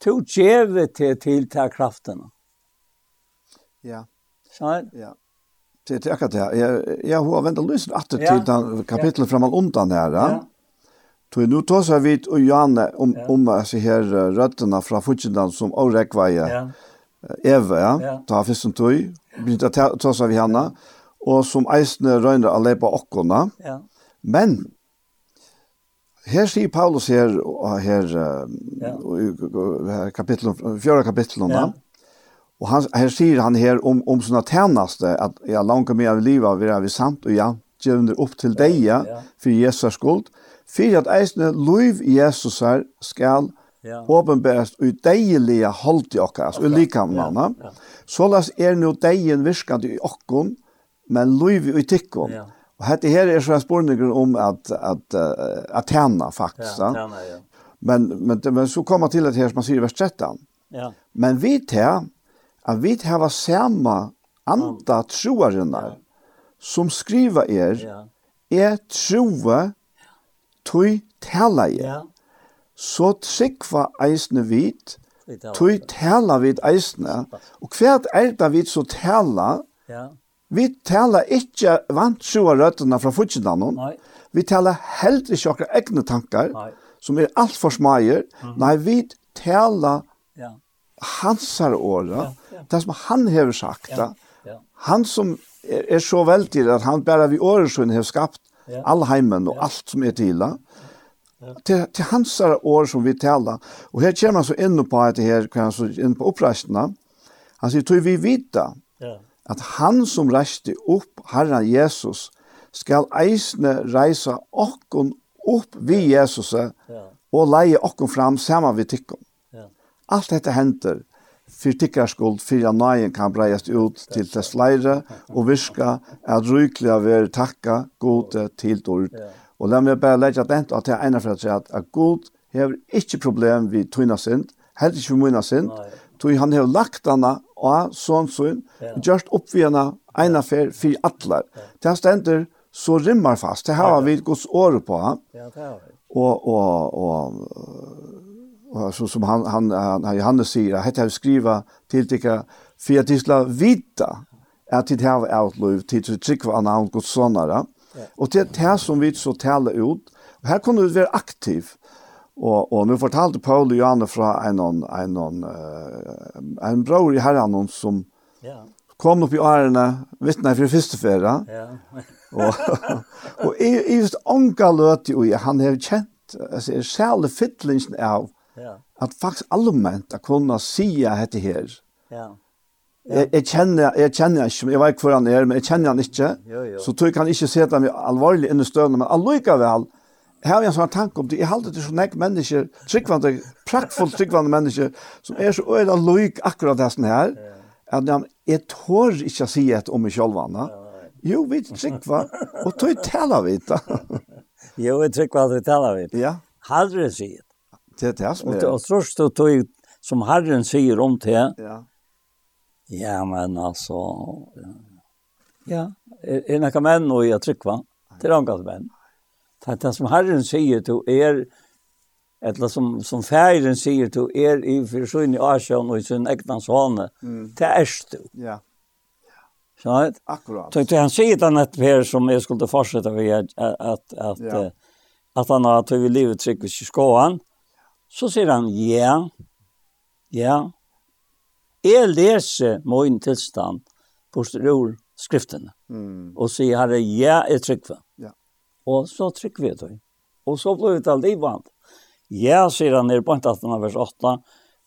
[SPEAKER 6] to gjever till, til ta kraften.
[SPEAKER 1] Ja.
[SPEAKER 6] Sånn?
[SPEAKER 1] Ja. Det är akkurat det. Jag jag har vänt och
[SPEAKER 6] lyssnat
[SPEAKER 1] att till kapitlet framan undan där. Ja. Tog nu tar så vid och Janne om om så här rötterna från Fujidan som Orekvaja.
[SPEAKER 6] Ja.
[SPEAKER 1] Eva, ja. Ta fisken tog. Blir det ta så vi henne och som eisne rönda alla på ockorna.
[SPEAKER 6] Ja.
[SPEAKER 1] Men Her sier Paulus her, og her,
[SPEAKER 6] ja.
[SPEAKER 1] og, og, og, fjøra kapitlet,
[SPEAKER 6] ja.
[SPEAKER 1] Og han her sier han här om om såna tärnaste att jeg langer meg av livet vi är vi sant, och ja, gjevner upp till dig ja,
[SPEAKER 6] ja.
[SPEAKER 1] för Jesus skuld för att eisne lov Jesus her skal
[SPEAKER 6] ja.
[SPEAKER 1] åpenbæres ut deilige hållt i oss och likamnarna. Ja,
[SPEAKER 6] ja.
[SPEAKER 1] Så er nu deien virkande i okkon men lov i tikkon.
[SPEAKER 6] Ja.
[SPEAKER 1] Och här det här är så spårningar om att att att, at tjäna faktiskt.
[SPEAKER 6] Ja,
[SPEAKER 1] tjäna,
[SPEAKER 6] ja.
[SPEAKER 1] Men men men så kommer till att här som man sier i vers 13.
[SPEAKER 6] Ja.
[SPEAKER 1] Men vi tar at vi har samme anda troarinnar som skriva er, er troa tui tala er. Så tryggva eisne vit, tui tala vit eisne. Og hva er det vit så tala, vi tala ikkje vant troa røttene fra
[SPEAKER 6] fortsindanon,
[SPEAKER 1] vi tala helt ikkje okra egne tankar, som er alt for smager, nei, vi tala hansar åra,
[SPEAKER 6] ja,
[SPEAKER 1] det som han hever sagt,
[SPEAKER 6] ja,
[SPEAKER 1] ja. han som er, er så veldig at han bare vi åren har skapt
[SPEAKER 6] ja.
[SPEAKER 1] all heimen og ja. alt som er til det, til, til hansar år som vi taler. Og her kommer han så inn på at her, kan han så inn på oppreistene, han sier, tog vi vita
[SPEAKER 6] ja.
[SPEAKER 1] at han som reiste opp Herren Jesus, skal eisne reisa okkon opp vi Jesus,
[SPEAKER 6] ja.
[SPEAKER 1] og leie okkon fram saman vi
[SPEAKER 6] tikkum.
[SPEAKER 1] Alt dette henter for tikkarskuld, for at nøyen kan breiast ut til dess flere, og virka at rykelig av er takka gode til dård. Og la meg bare legge at enda at jeg ene for at at, at god hever ikke problem vi tøyna synd, heller ikke vi møyna synd, tog han hever lagt henne og sånn sånn, og gjørst opp vi henne ene for for atler. Det er stender så rimmar fast. Det har vi gods året på.
[SPEAKER 6] Ja, det har vi.
[SPEAKER 1] Og, og, og så som han han han Johannes säger att han skriva till dig för att tisla vita att det har outlov till av var någon god sonara och det här som vi så talar ut. Och här kunde du vara aktiv. Och och nu fortalte Paul och Johanna från en någon en någon eh en bror i Herren som
[SPEAKER 6] ja.
[SPEAKER 1] kom upp i ärna vittna för första färra.
[SPEAKER 6] Ja.
[SPEAKER 1] och och är just onkel löt ju han har känt alltså är själva fittlingen av
[SPEAKER 6] Ja.
[SPEAKER 1] Att faktiskt allmänt att kunna säga dette her.
[SPEAKER 6] Ja.
[SPEAKER 1] Jeg, jag känner jag känner ikke, jeg vet hvor han er, men jeg kjenner han ikke.
[SPEAKER 6] Jo, jo.
[SPEAKER 1] Så tror jeg kan ikke se det alvorlig inn i støvnene, men allikevel, väl. Har jag en sånn tanke om det. Jeg halte det så näck mennesker, tryggvande, praktfullt tryggvande mennesker, som er så öda lojk akkurat det her, at de jeg tør ikke å si et om mig själva. Ja. Jo, vi tryggva, og tog tala vi da.
[SPEAKER 6] jo, jeg tryggva at vi tala vi.
[SPEAKER 1] Ja.
[SPEAKER 6] Haldre sier.
[SPEAKER 1] Det er det som er.
[SPEAKER 6] Og tross det tog, som Herren sier om det,
[SPEAKER 1] ja.
[SPEAKER 6] ja, men altså, ja, er noen menn og jeg trykker, det er noen menn. Det er det som Herren sier, til, er, eller som, som færen sier, til, er i forsøgn i Asien og i sin egna sånne, mm. det er du.
[SPEAKER 1] Ja.
[SPEAKER 6] Så,
[SPEAKER 1] Akkurat.
[SPEAKER 6] Så han sier den att Per som jeg skulle fortsette ved at, att att
[SPEAKER 1] ja.
[SPEAKER 6] att han har tagit livet tryck hvis jeg skåan, Så sier han, ja, ja, jeg leser min tilstand på ur skriftene.
[SPEAKER 1] Mm.
[SPEAKER 6] Og sier herre, ja, jeg trykker.
[SPEAKER 1] Ja.
[SPEAKER 6] Og så trykker vi det. Og så blir det aldri vant. Ja, sier han nere på 18, vers 8,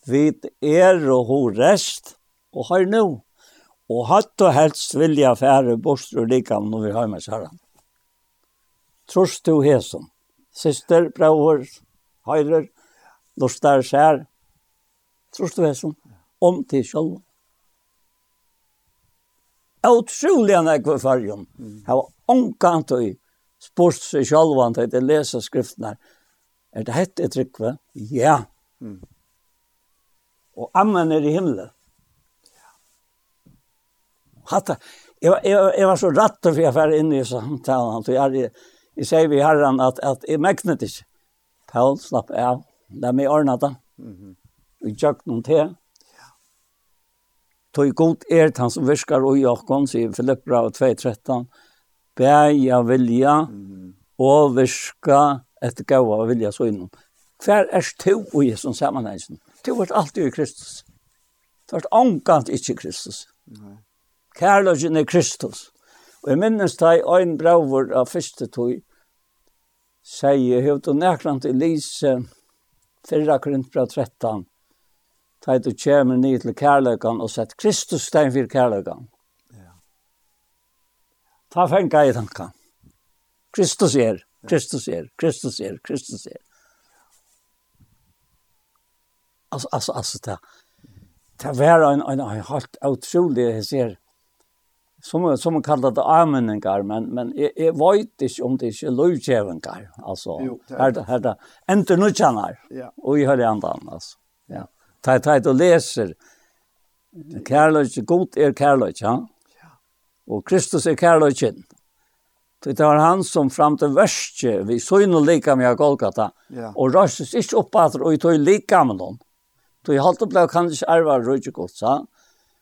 [SPEAKER 6] vi er og ho rest, og har nå. Og hatt og helst vilja fære bort og likam når vi har med herren. Trost du hesom, syster, bror, høyrer, lustar skär trost du som om till själv Otroliga nekve fargen. Mm. Jeg var omkant og spurt seg selv om det leser skriften her. Er det hette et rikve? Ja. Og ammen er i himmelen. Hatta, jeg, jeg, jeg var så rett for jeg var inne i samtalen. Jeg, jeg, jeg sier vi herren at, at jeg megnet ikke. Paul slapp av det med Arnata. Mhm. Vi tjekk noen til. Tog god er han som virker og Jakob, sier Filipp og 2.13, bæja vilja og virka etter gaua vilja så innom. Hver er to i som sammenhengen? Du er alltid i Kristus. Du er angant ikke Kristus. Kærløgjen er Kristus. Og jeg minnes da en øyn braver av første tog, sier, hevde nærkant i Lise, Fyrra Korintbra 13. Ta du kommer ned til kærløkken og sett Kristus stein for kærløkken. Ja. Ta fengar i tanken. Kristus er, Kristus er, Kristus er, Kristus er. Altså, altså, altså, det, det var en, en, en helt otrolig, jag ser, som som man kallar det armeningar men men är är vet inte om det är lovkjevengar alltså
[SPEAKER 1] här det
[SPEAKER 6] här det inte nu tjänar
[SPEAKER 1] ja.
[SPEAKER 6] och i hör andan alltså ja ta ta och läser kärlek god är kärlek ja och Kristus är kärleken Det var han som fram til värste vi såg nu lika med Golgata
[SPEAKER 1] ja.
[SPEAKER 6] och röstes inte upp att och tog lika med dem. Då jag hållt upp kan inte arva röjt gott så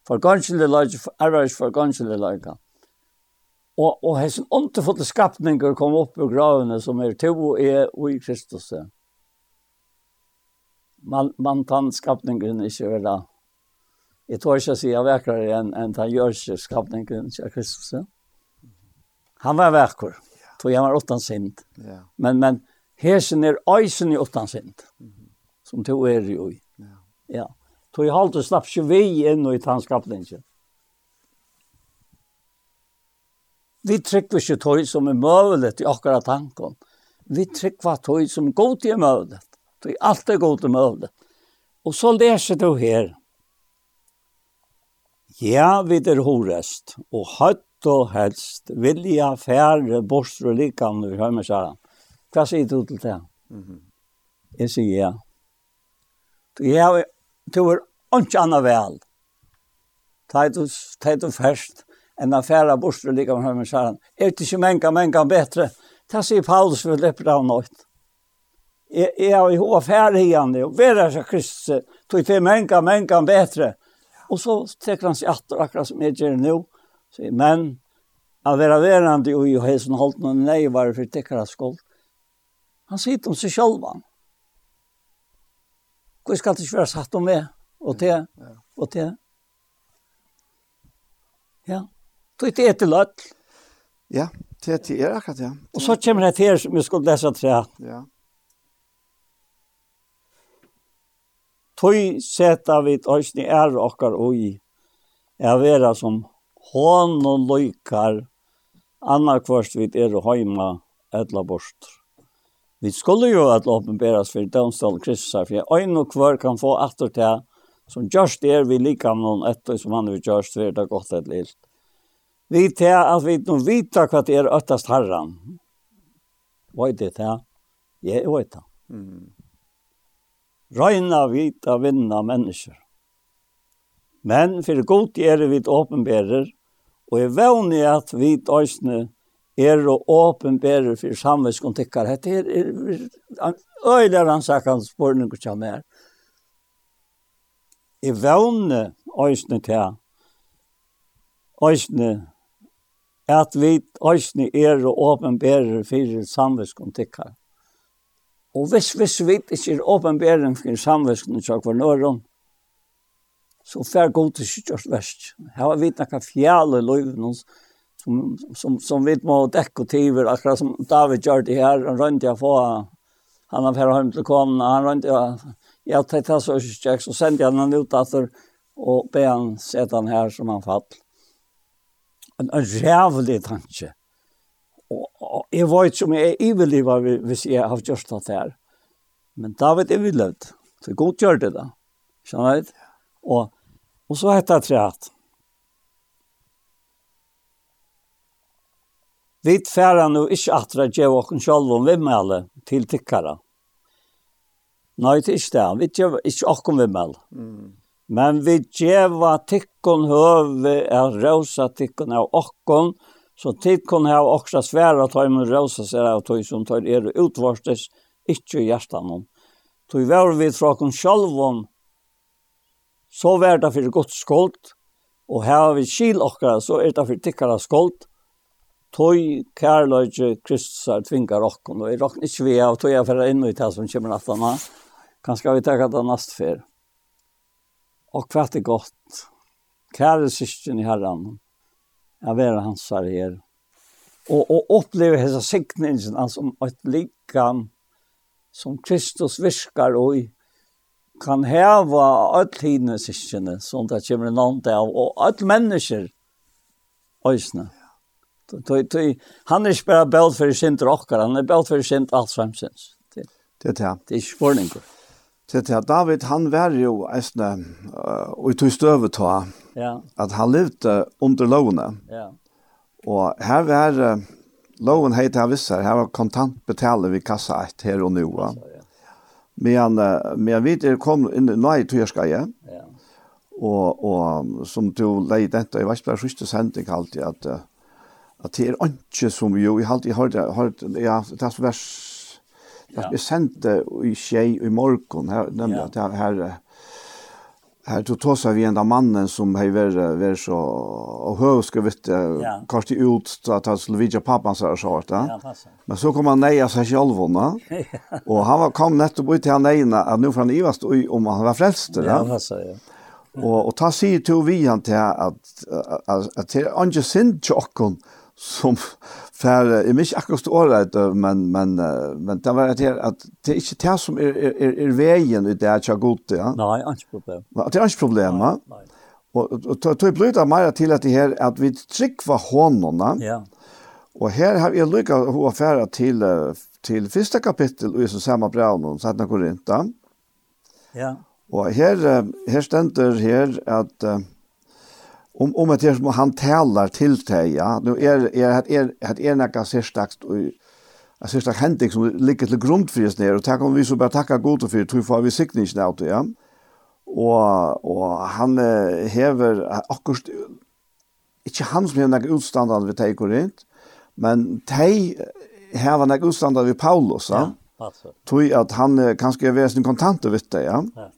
[SPEAKER 6] for gansle lage arrange for gansle lage og og hesen ontefotle skapninger kom opp ur gravene som er to og er og i Kristus man man tann skapningen ikke vera Jeg tror ikke å si jeg vekker enn en han gjør ikke skapningen til Kristus. Han var vekker, tog jeg var åttan sint. Men, men hesen er øysen i åttan sint, som to er jo i.
[SPEAKER 1] Ja.
[SPEAKER 6] Tog halte slapp ikke vi inn i tannskapningen. Vi trykker ikke tog som er møvelig i akkurat tanken. Vi trykker tog som god til møvelig. Tog alt er god til møvelig. Og så leser du her. Ja, vi er horest, og høtt og helst vilja færre borster og likene vi hører meg seg. Hva sier du til det? Mm -hmm. Jeg sier ja. Jeg har du er ikke annet vel. Ta du, ta du først, enn å fære bort og ligge med med skjæren. Er det ikke menka, menka bedre? Ta sier Paulus for løpet av nått. Jeg har jo affære igjen, og være så Kristus, tog til menka, menka bedre. Og så trekker han seg atter, akkurat som jeg gjør nå. Sier, men, å være verande og i hesen holdt noen nei, var det for av skuld. Han sier om seg selv, han. Hvor skal det ikke være satt om meg? Og det, og til? Ja. Tog det er løtt.
[SPEAKER 1] Ja, det er akkurat, ja.
[SPEAKER 6] Og så kommer det til som vi skulle lese tre.
[SPEAKER 1] Ja.
[SPEAKER 6] Tøy seta vi tøysni er okkar oi, er vera som hån og løykar, annarkvørst vi er heima etla bort. Vi skulle jo at åpenberes for domstolen Kristus her, for øyn og kvar kan få atter til som gjørst er vi likam noen etter som han vil gjørst for det godt et lilt. Vi til at vi nå vita hva det er øttast herran. Hva er det til? Jeg vet det.
[SPEAKER 1] Mm.
[SPEAKER 6] Røyna vita vinna mennesker. Men for god er vi åpenberer, og jeg vevner at vi øyne er og åpenberer for samvetskontikkar. Hette er, er, er øyla rannsakan spurning og kjall mer. I vevne øysne til øysne at vi øysne er og åpenberer for samvetskontikkar. Og hvis, hvis vi ikke er åpenberen for samvetskontikkar for nøren, så fer god til sikkert verst. Her har vi noen fjæle løyvnons, som, som, som vi må däcka tiver, akkurat som David gjorde här, han rönte jag få, han har färre hem till konen, han rönte jag, jag tänkte så öskecheck, så sände jag han ut efter och be han sätta han här som han fall. En, en jävlig tanke. Och, och jag var inte som jag är överlivad hvis jag har gjort det här. Men David är överlevd, så god gjorde det. Känner du? Och, och så heter det trätt. Vi færa nu ikkje atra djev okken sjolvun vimmele til tikkara. Nei, det er ikke det. Vi djev ikkje okken vimmele. Men vi djeva tikkun høve er rosa tikkun av okken, så tikkun har okra sværa tøymen rosa seg av tøy som tøy er utvarstes, ikkje i hjertan om. Tøy var vi fra okken sjolvun, så var det fyrir godt skuld, og her vi skil okra, så er det fyrir tikkara skuld, tog kærløyge Kristus er tvingar okkon, og jeg rokken ikke vi av tøy er for inn i det som kommer nattana. Kanskje vi tar det nast fer. Og hva er godt. Kære syskjen i herran, jeg være hans her her. Og, og oppleve hessa signingen som et likam som Kristus virkar og kan heva all hine syskjene, som at det kommer en annen av, og all mennesker, øysene. Tøy tøy Han er ikke bare bælt for sin drokker, han er belt for sin alt samsins. Det
[SPEAKER 1] er det.
[SPEAKER 6] Det er ikke spørninger.
[SPEAKER 1] Det er det. David, han var jo eisne, og i tog støvet ta,
[SPEAKER 6] Ja.
[SPEAKER 1] at han levde under lovene.
[SPEAKER 6] Ja.
[SPEAKER 1] Og her var uh, loven heit her visser, her var kontant betale vi kassa et her og nu. Men, uh, men vi er kom inn i nøy tøyerskeie,
[SPEAKER 6] ja.
[SPEAKER 1] og, og som du leid dette, jeg var i Vestberg siste sending alltid, at Uh, at det er ikke som jo, jeg har alltid hørt, hørt ja, det er så vers,
[SPEAKER 6] det
[SPEAKER 1] er sendt i tjej i morgen, her, nemlig
[SPEAKER 6] ja.
[SPEAKER 1] at det her, her tog tossa vi en av mannen som har vært, vært så og hur ska vi
[SPEAKER 6] inte
[SPEAKER 1] kanske ut så att han skulle vidja pappan så här så Ja,
[SPEAKER 6] passar.
[SPEAKER 1] Men så kom han neja seg selv, hon. och han var kom nettopp ut til han nøy, at nå får han Ivast och om han var frelst,
[SPEAKER 6] Ja,
[SPEAKER 1] Ja,
[SPEAKER 6] passar ja.
[SPEAKER 1] Og, og ta sier til vi han till at, at, at, det är inte synd chocken som för i mig akkurat året men men men det var det att det är inte det som är är är vägen ut där jag gott ja.
[SPEAKER 6] Nej, inte problem.
[SPEAKER 1] Det är inte problem, va? Och och tog blöta mer till att det här att vi tryckva honorna.
[SPEAKER 6] Ja.
[SPEAKER 1] Och här har jag lyckats ho affära till till första kapitel i så samma brev så att Korinta. går. Ja. Och här här ständer här att om om att det som han talar till dig ja nu är är att är att är några särstakt och Jag syns det hendik som ligger til grund for oss nere, og takk om vi så bare takka god for det, tror jeg vi sikten ikke nær ja. Og, og han hever akkurat, ikke han som hever noen utstandard ved deg korint, men deg hever noen utstandard ved Paulus, ja. tror at han kanskje er vesen kontanter ved deg, ja.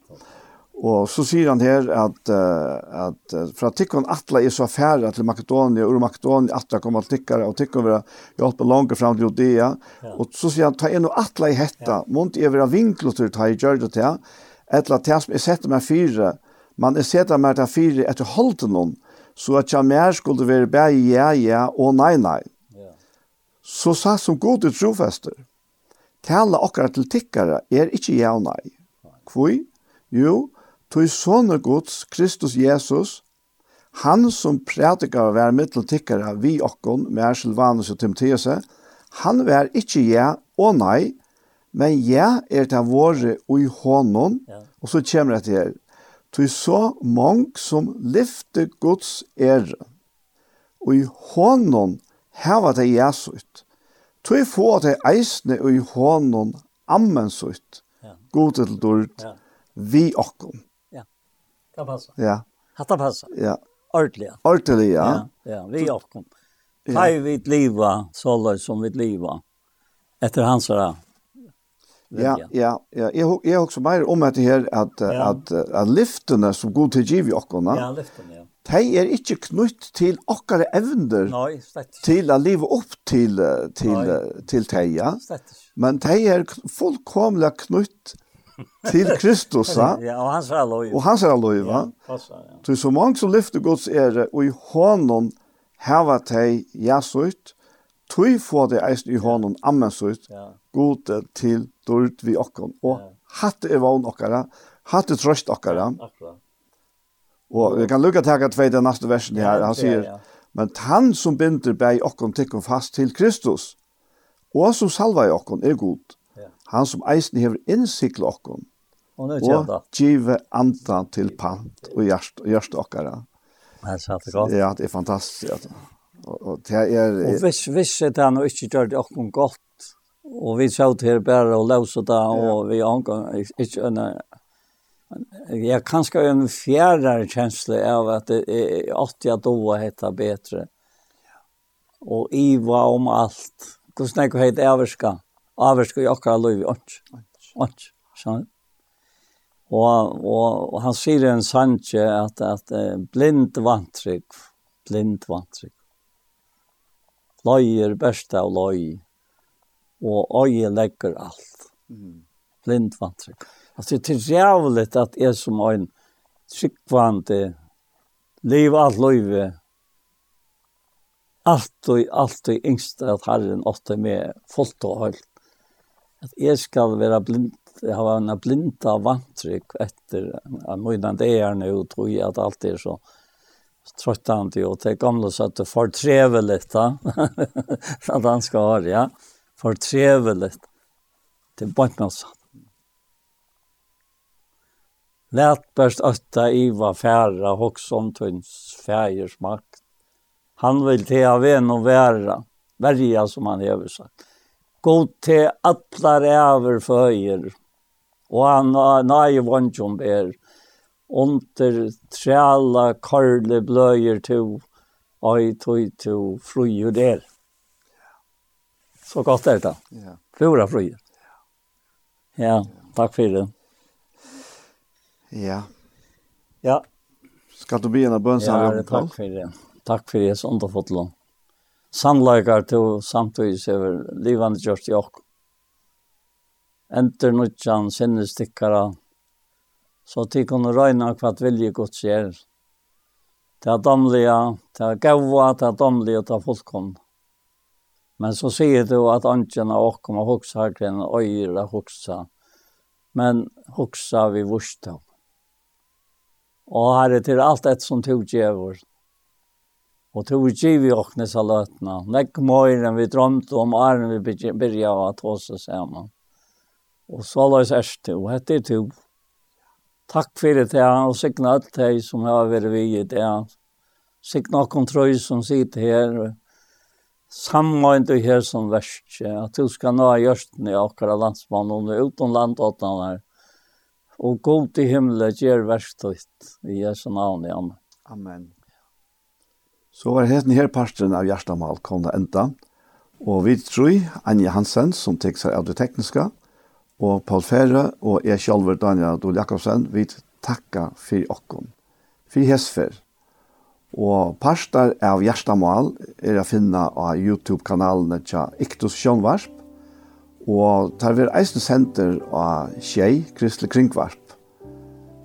[SPEAKER 1] Og så sier han her at, uh, at uh, fra tikkun atla er så færre til Makedonia, ur Makedonia atla kommer til tikkare, og tikkun vil hjelpe langt fram til Judea.
[SPEAKER 6] Ja.
[SPEAKER 1] Og så sier han, ta en og atla i hetta, ja. mont er vera vinklotur ta i gjørde til, etla til som er sett meg fire, man er sett meg til fire etter holden noen, så at jeg mer skulle være bare ja, ja og nei, nei.
[SPEAKER 6] Ja.
[SPEAKER 1] Så sa som god til trofester, tala okkar til tikkare er ikke ja og nei. Kvoi? Jo, Tog sånne gods, Kristus Jesus, han som prædikar å var mitteltikkere vi okkon, med Silvanus og Timotheuse, han var ikkje ja og nei, men ja er det våre og i hånden,
[SPEAKER 6] ja.
[SPEAKER 1] og så kommer det til her. Tog så mange som lyfte gods ære, og i hånden heva det jesut. Tog få det eisne og i hånden ammensut,
[SPEAKER 6] ja.
[SPEAKER 1] god til dård,
[SPEAKER 6] ja.
[SPEAKER 1] vi okkon.
[SPEAKER 6] Det passar.
[SPEAKER 1] Ja.
[SPEAKER 6] Hatta passar.
[SPEAKER 1] Ja.
[SPEAKER 6] Ordliga.
[SPEAKER 1] Ordliga, ja.
[SPEAKER 6] Ja, ja. vi avkom. Ja. Hej vi liva, sållar som vi liva. Efter hans ära.
[SPEAKER 1] Ja, ja, ja. Jag jag också mer om att det här att
[SPEAKER 6] ja.
[SPEAKER 1] att att lyften som god till giv i ockorna.
[SPEAKER 6] Ja, lyften, ja.
[SPEAKER 1] De är inte knutt till okkara evner.
[SPEAKER 6] Nej, slett.
[SPEAKER 1] Till att leva upp till
[SPEAKER 6] till
[SPEAKER 1] till teja.
[SPEAKER 6] Slett.
[SPEAKER 1] Men de är fullkomligt knutt til Kristus, ja,
[SPEAKER 6] og hans er lov.
[SPEAKER 1] Og hans er lov,
[SPEAKER 6] ja.
[SPEAKER 1] Så så mange som lyfter Guds ære, og i hånden heva tei jasut, tui få det eisen i hånden ammensut, gode til dård vi okkon. Og hatt er vann okkara, hatt er trøst okkara. Og vi kan lukka takka tvei den neste versen her, han sier, men han som binder bei okkon tikkum fast til Kristus, og som salva i okkon er god han som eisen hever innsikl okkon,
[SPEAKER 6] og
[SPEAKER 1] give andan til pant og hjert, hjert okkara. Ja, det er fantastisk. Og, og det er...
[SPEAKER 6] Og hvis, hvis det han ikke gjør det okkom godt, og vi sjått her bare og løse det, og vi angår ikke en... Jeg kan ska en fjärrar kjensle av att det er att jag då heter bättre. Och Iva om allt. Hvordan er det heter överska avverska i akkurat liv, ikke. Ikke, sånn. Og, og, og han sier en sanje at, at blind vantrygg, blind vantrygg. Løy er best av løy, og øye legger alt. Mm. Blind vantrygg. Altså, det er jævlig at jeg som en tryggvante, liv alt løyve, alt og alt og yngste at Herren åtte med fullt og høyt at jeg skal være blind, jeg har en blinda vantrykk etter at mye det er nå, tror jeg at alt er så trøttende, og det gamle så at det fortrever litt, da. at han skal ha det, ja. Fortrever litt. Det er bare noe sånt. Lät bäst ötta iva färra hos om tunns färgers makt. Han vill te av en och värra, värja som han har sagt god til atlar æver føyer, og han nøye vondjom ber, under træla karle bløyer to, og tog to fruer der. Så godt er det.
[SPEAKER 1] Ja.
[SPEAKER 6] Fura fruer. Ja, takk for det.
[SPEAKER 1] Ja.
[SPEAKER 6] Ja.
[SPEAKER 1] Skal du begynne en?
[SPEAKER 6] Ja, takk for det. Takk for det, sånn å få til sannleikar til samtidig over livande gjørst i okk. Enter nødjan sinnes tikkara, så de kunne røyna hva vilje gods gjør. Det er domlige, det er gaua, det er domlige, det er fullkomne. Men så sier du at antjen av okkom og hoksa gren og øyre hoksa. Men hoksa vi vursta. Og her er til alt et som tog djevor. Og tog vi giv i åkne salatna. Nekk møyren vi drømte om æren vi byrja av at hos oss saman. Og så løs er det, og hette er to. Takk fyrir det, her, og sikna alt det som har vært vi i det. Sikna kontroll som sitter her, samgående her som verst, at du skal nå ha gjørsten i akkurat landsmannen og uten landåttan her. Og god til himmelen gjør verst ut, i Jesu navn, amen.
[SPEAKER 1] Amen. Så var hesten her parten av Gjerstamal kom det enda. Og vi tror Anja Hansen, som tek seg av det tekniske, og Paul Fære og jeg selv, Daniel Dole Jakobsen, vi takka for okken. For hesfer. Og parter av Gjerstamal er å finne av YouTube-kanalene til Iktus Sjønvarsp, og tar vi eisen senter av Kjei, Kristelig Kringvarsp.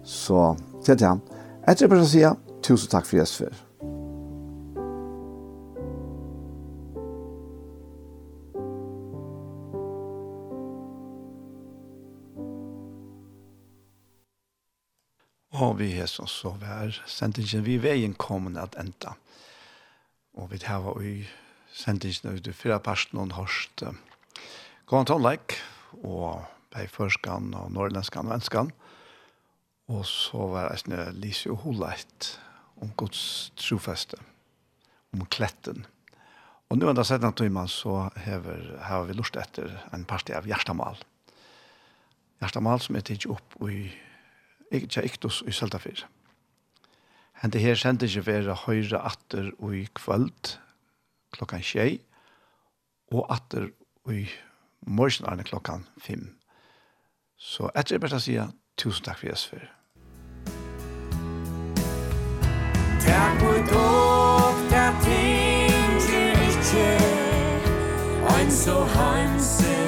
[SPEAKER 1] Så, til det. Etter jeg bare sier, tusen takk for hesfer. Og vi er så så vær sendingen vi veien kommer at enda. Og vi tar i sendingen ut i fyra parten og hørst Gåan Tonleik og Beiførskan og Norrlenskan og Enskan. Og så var det snø Lise og Holeit om Guds trofeste, om kletten. Og nå enda sedan timen så hever, har vi lust etter en parti av Gjerstamal. Gjerstamal som er tidsi opp i ikke tja iktus i Søltafir. Hente her sendte ikke være høyre atter og i kvöld klokkan tjei og atter og i morgenarne klokkan fem. Så etter jeg bare sier tusen takk for jeg sfer.
[SPEAKER 3] Takk for dog, der ting til ikke, ein så heimsig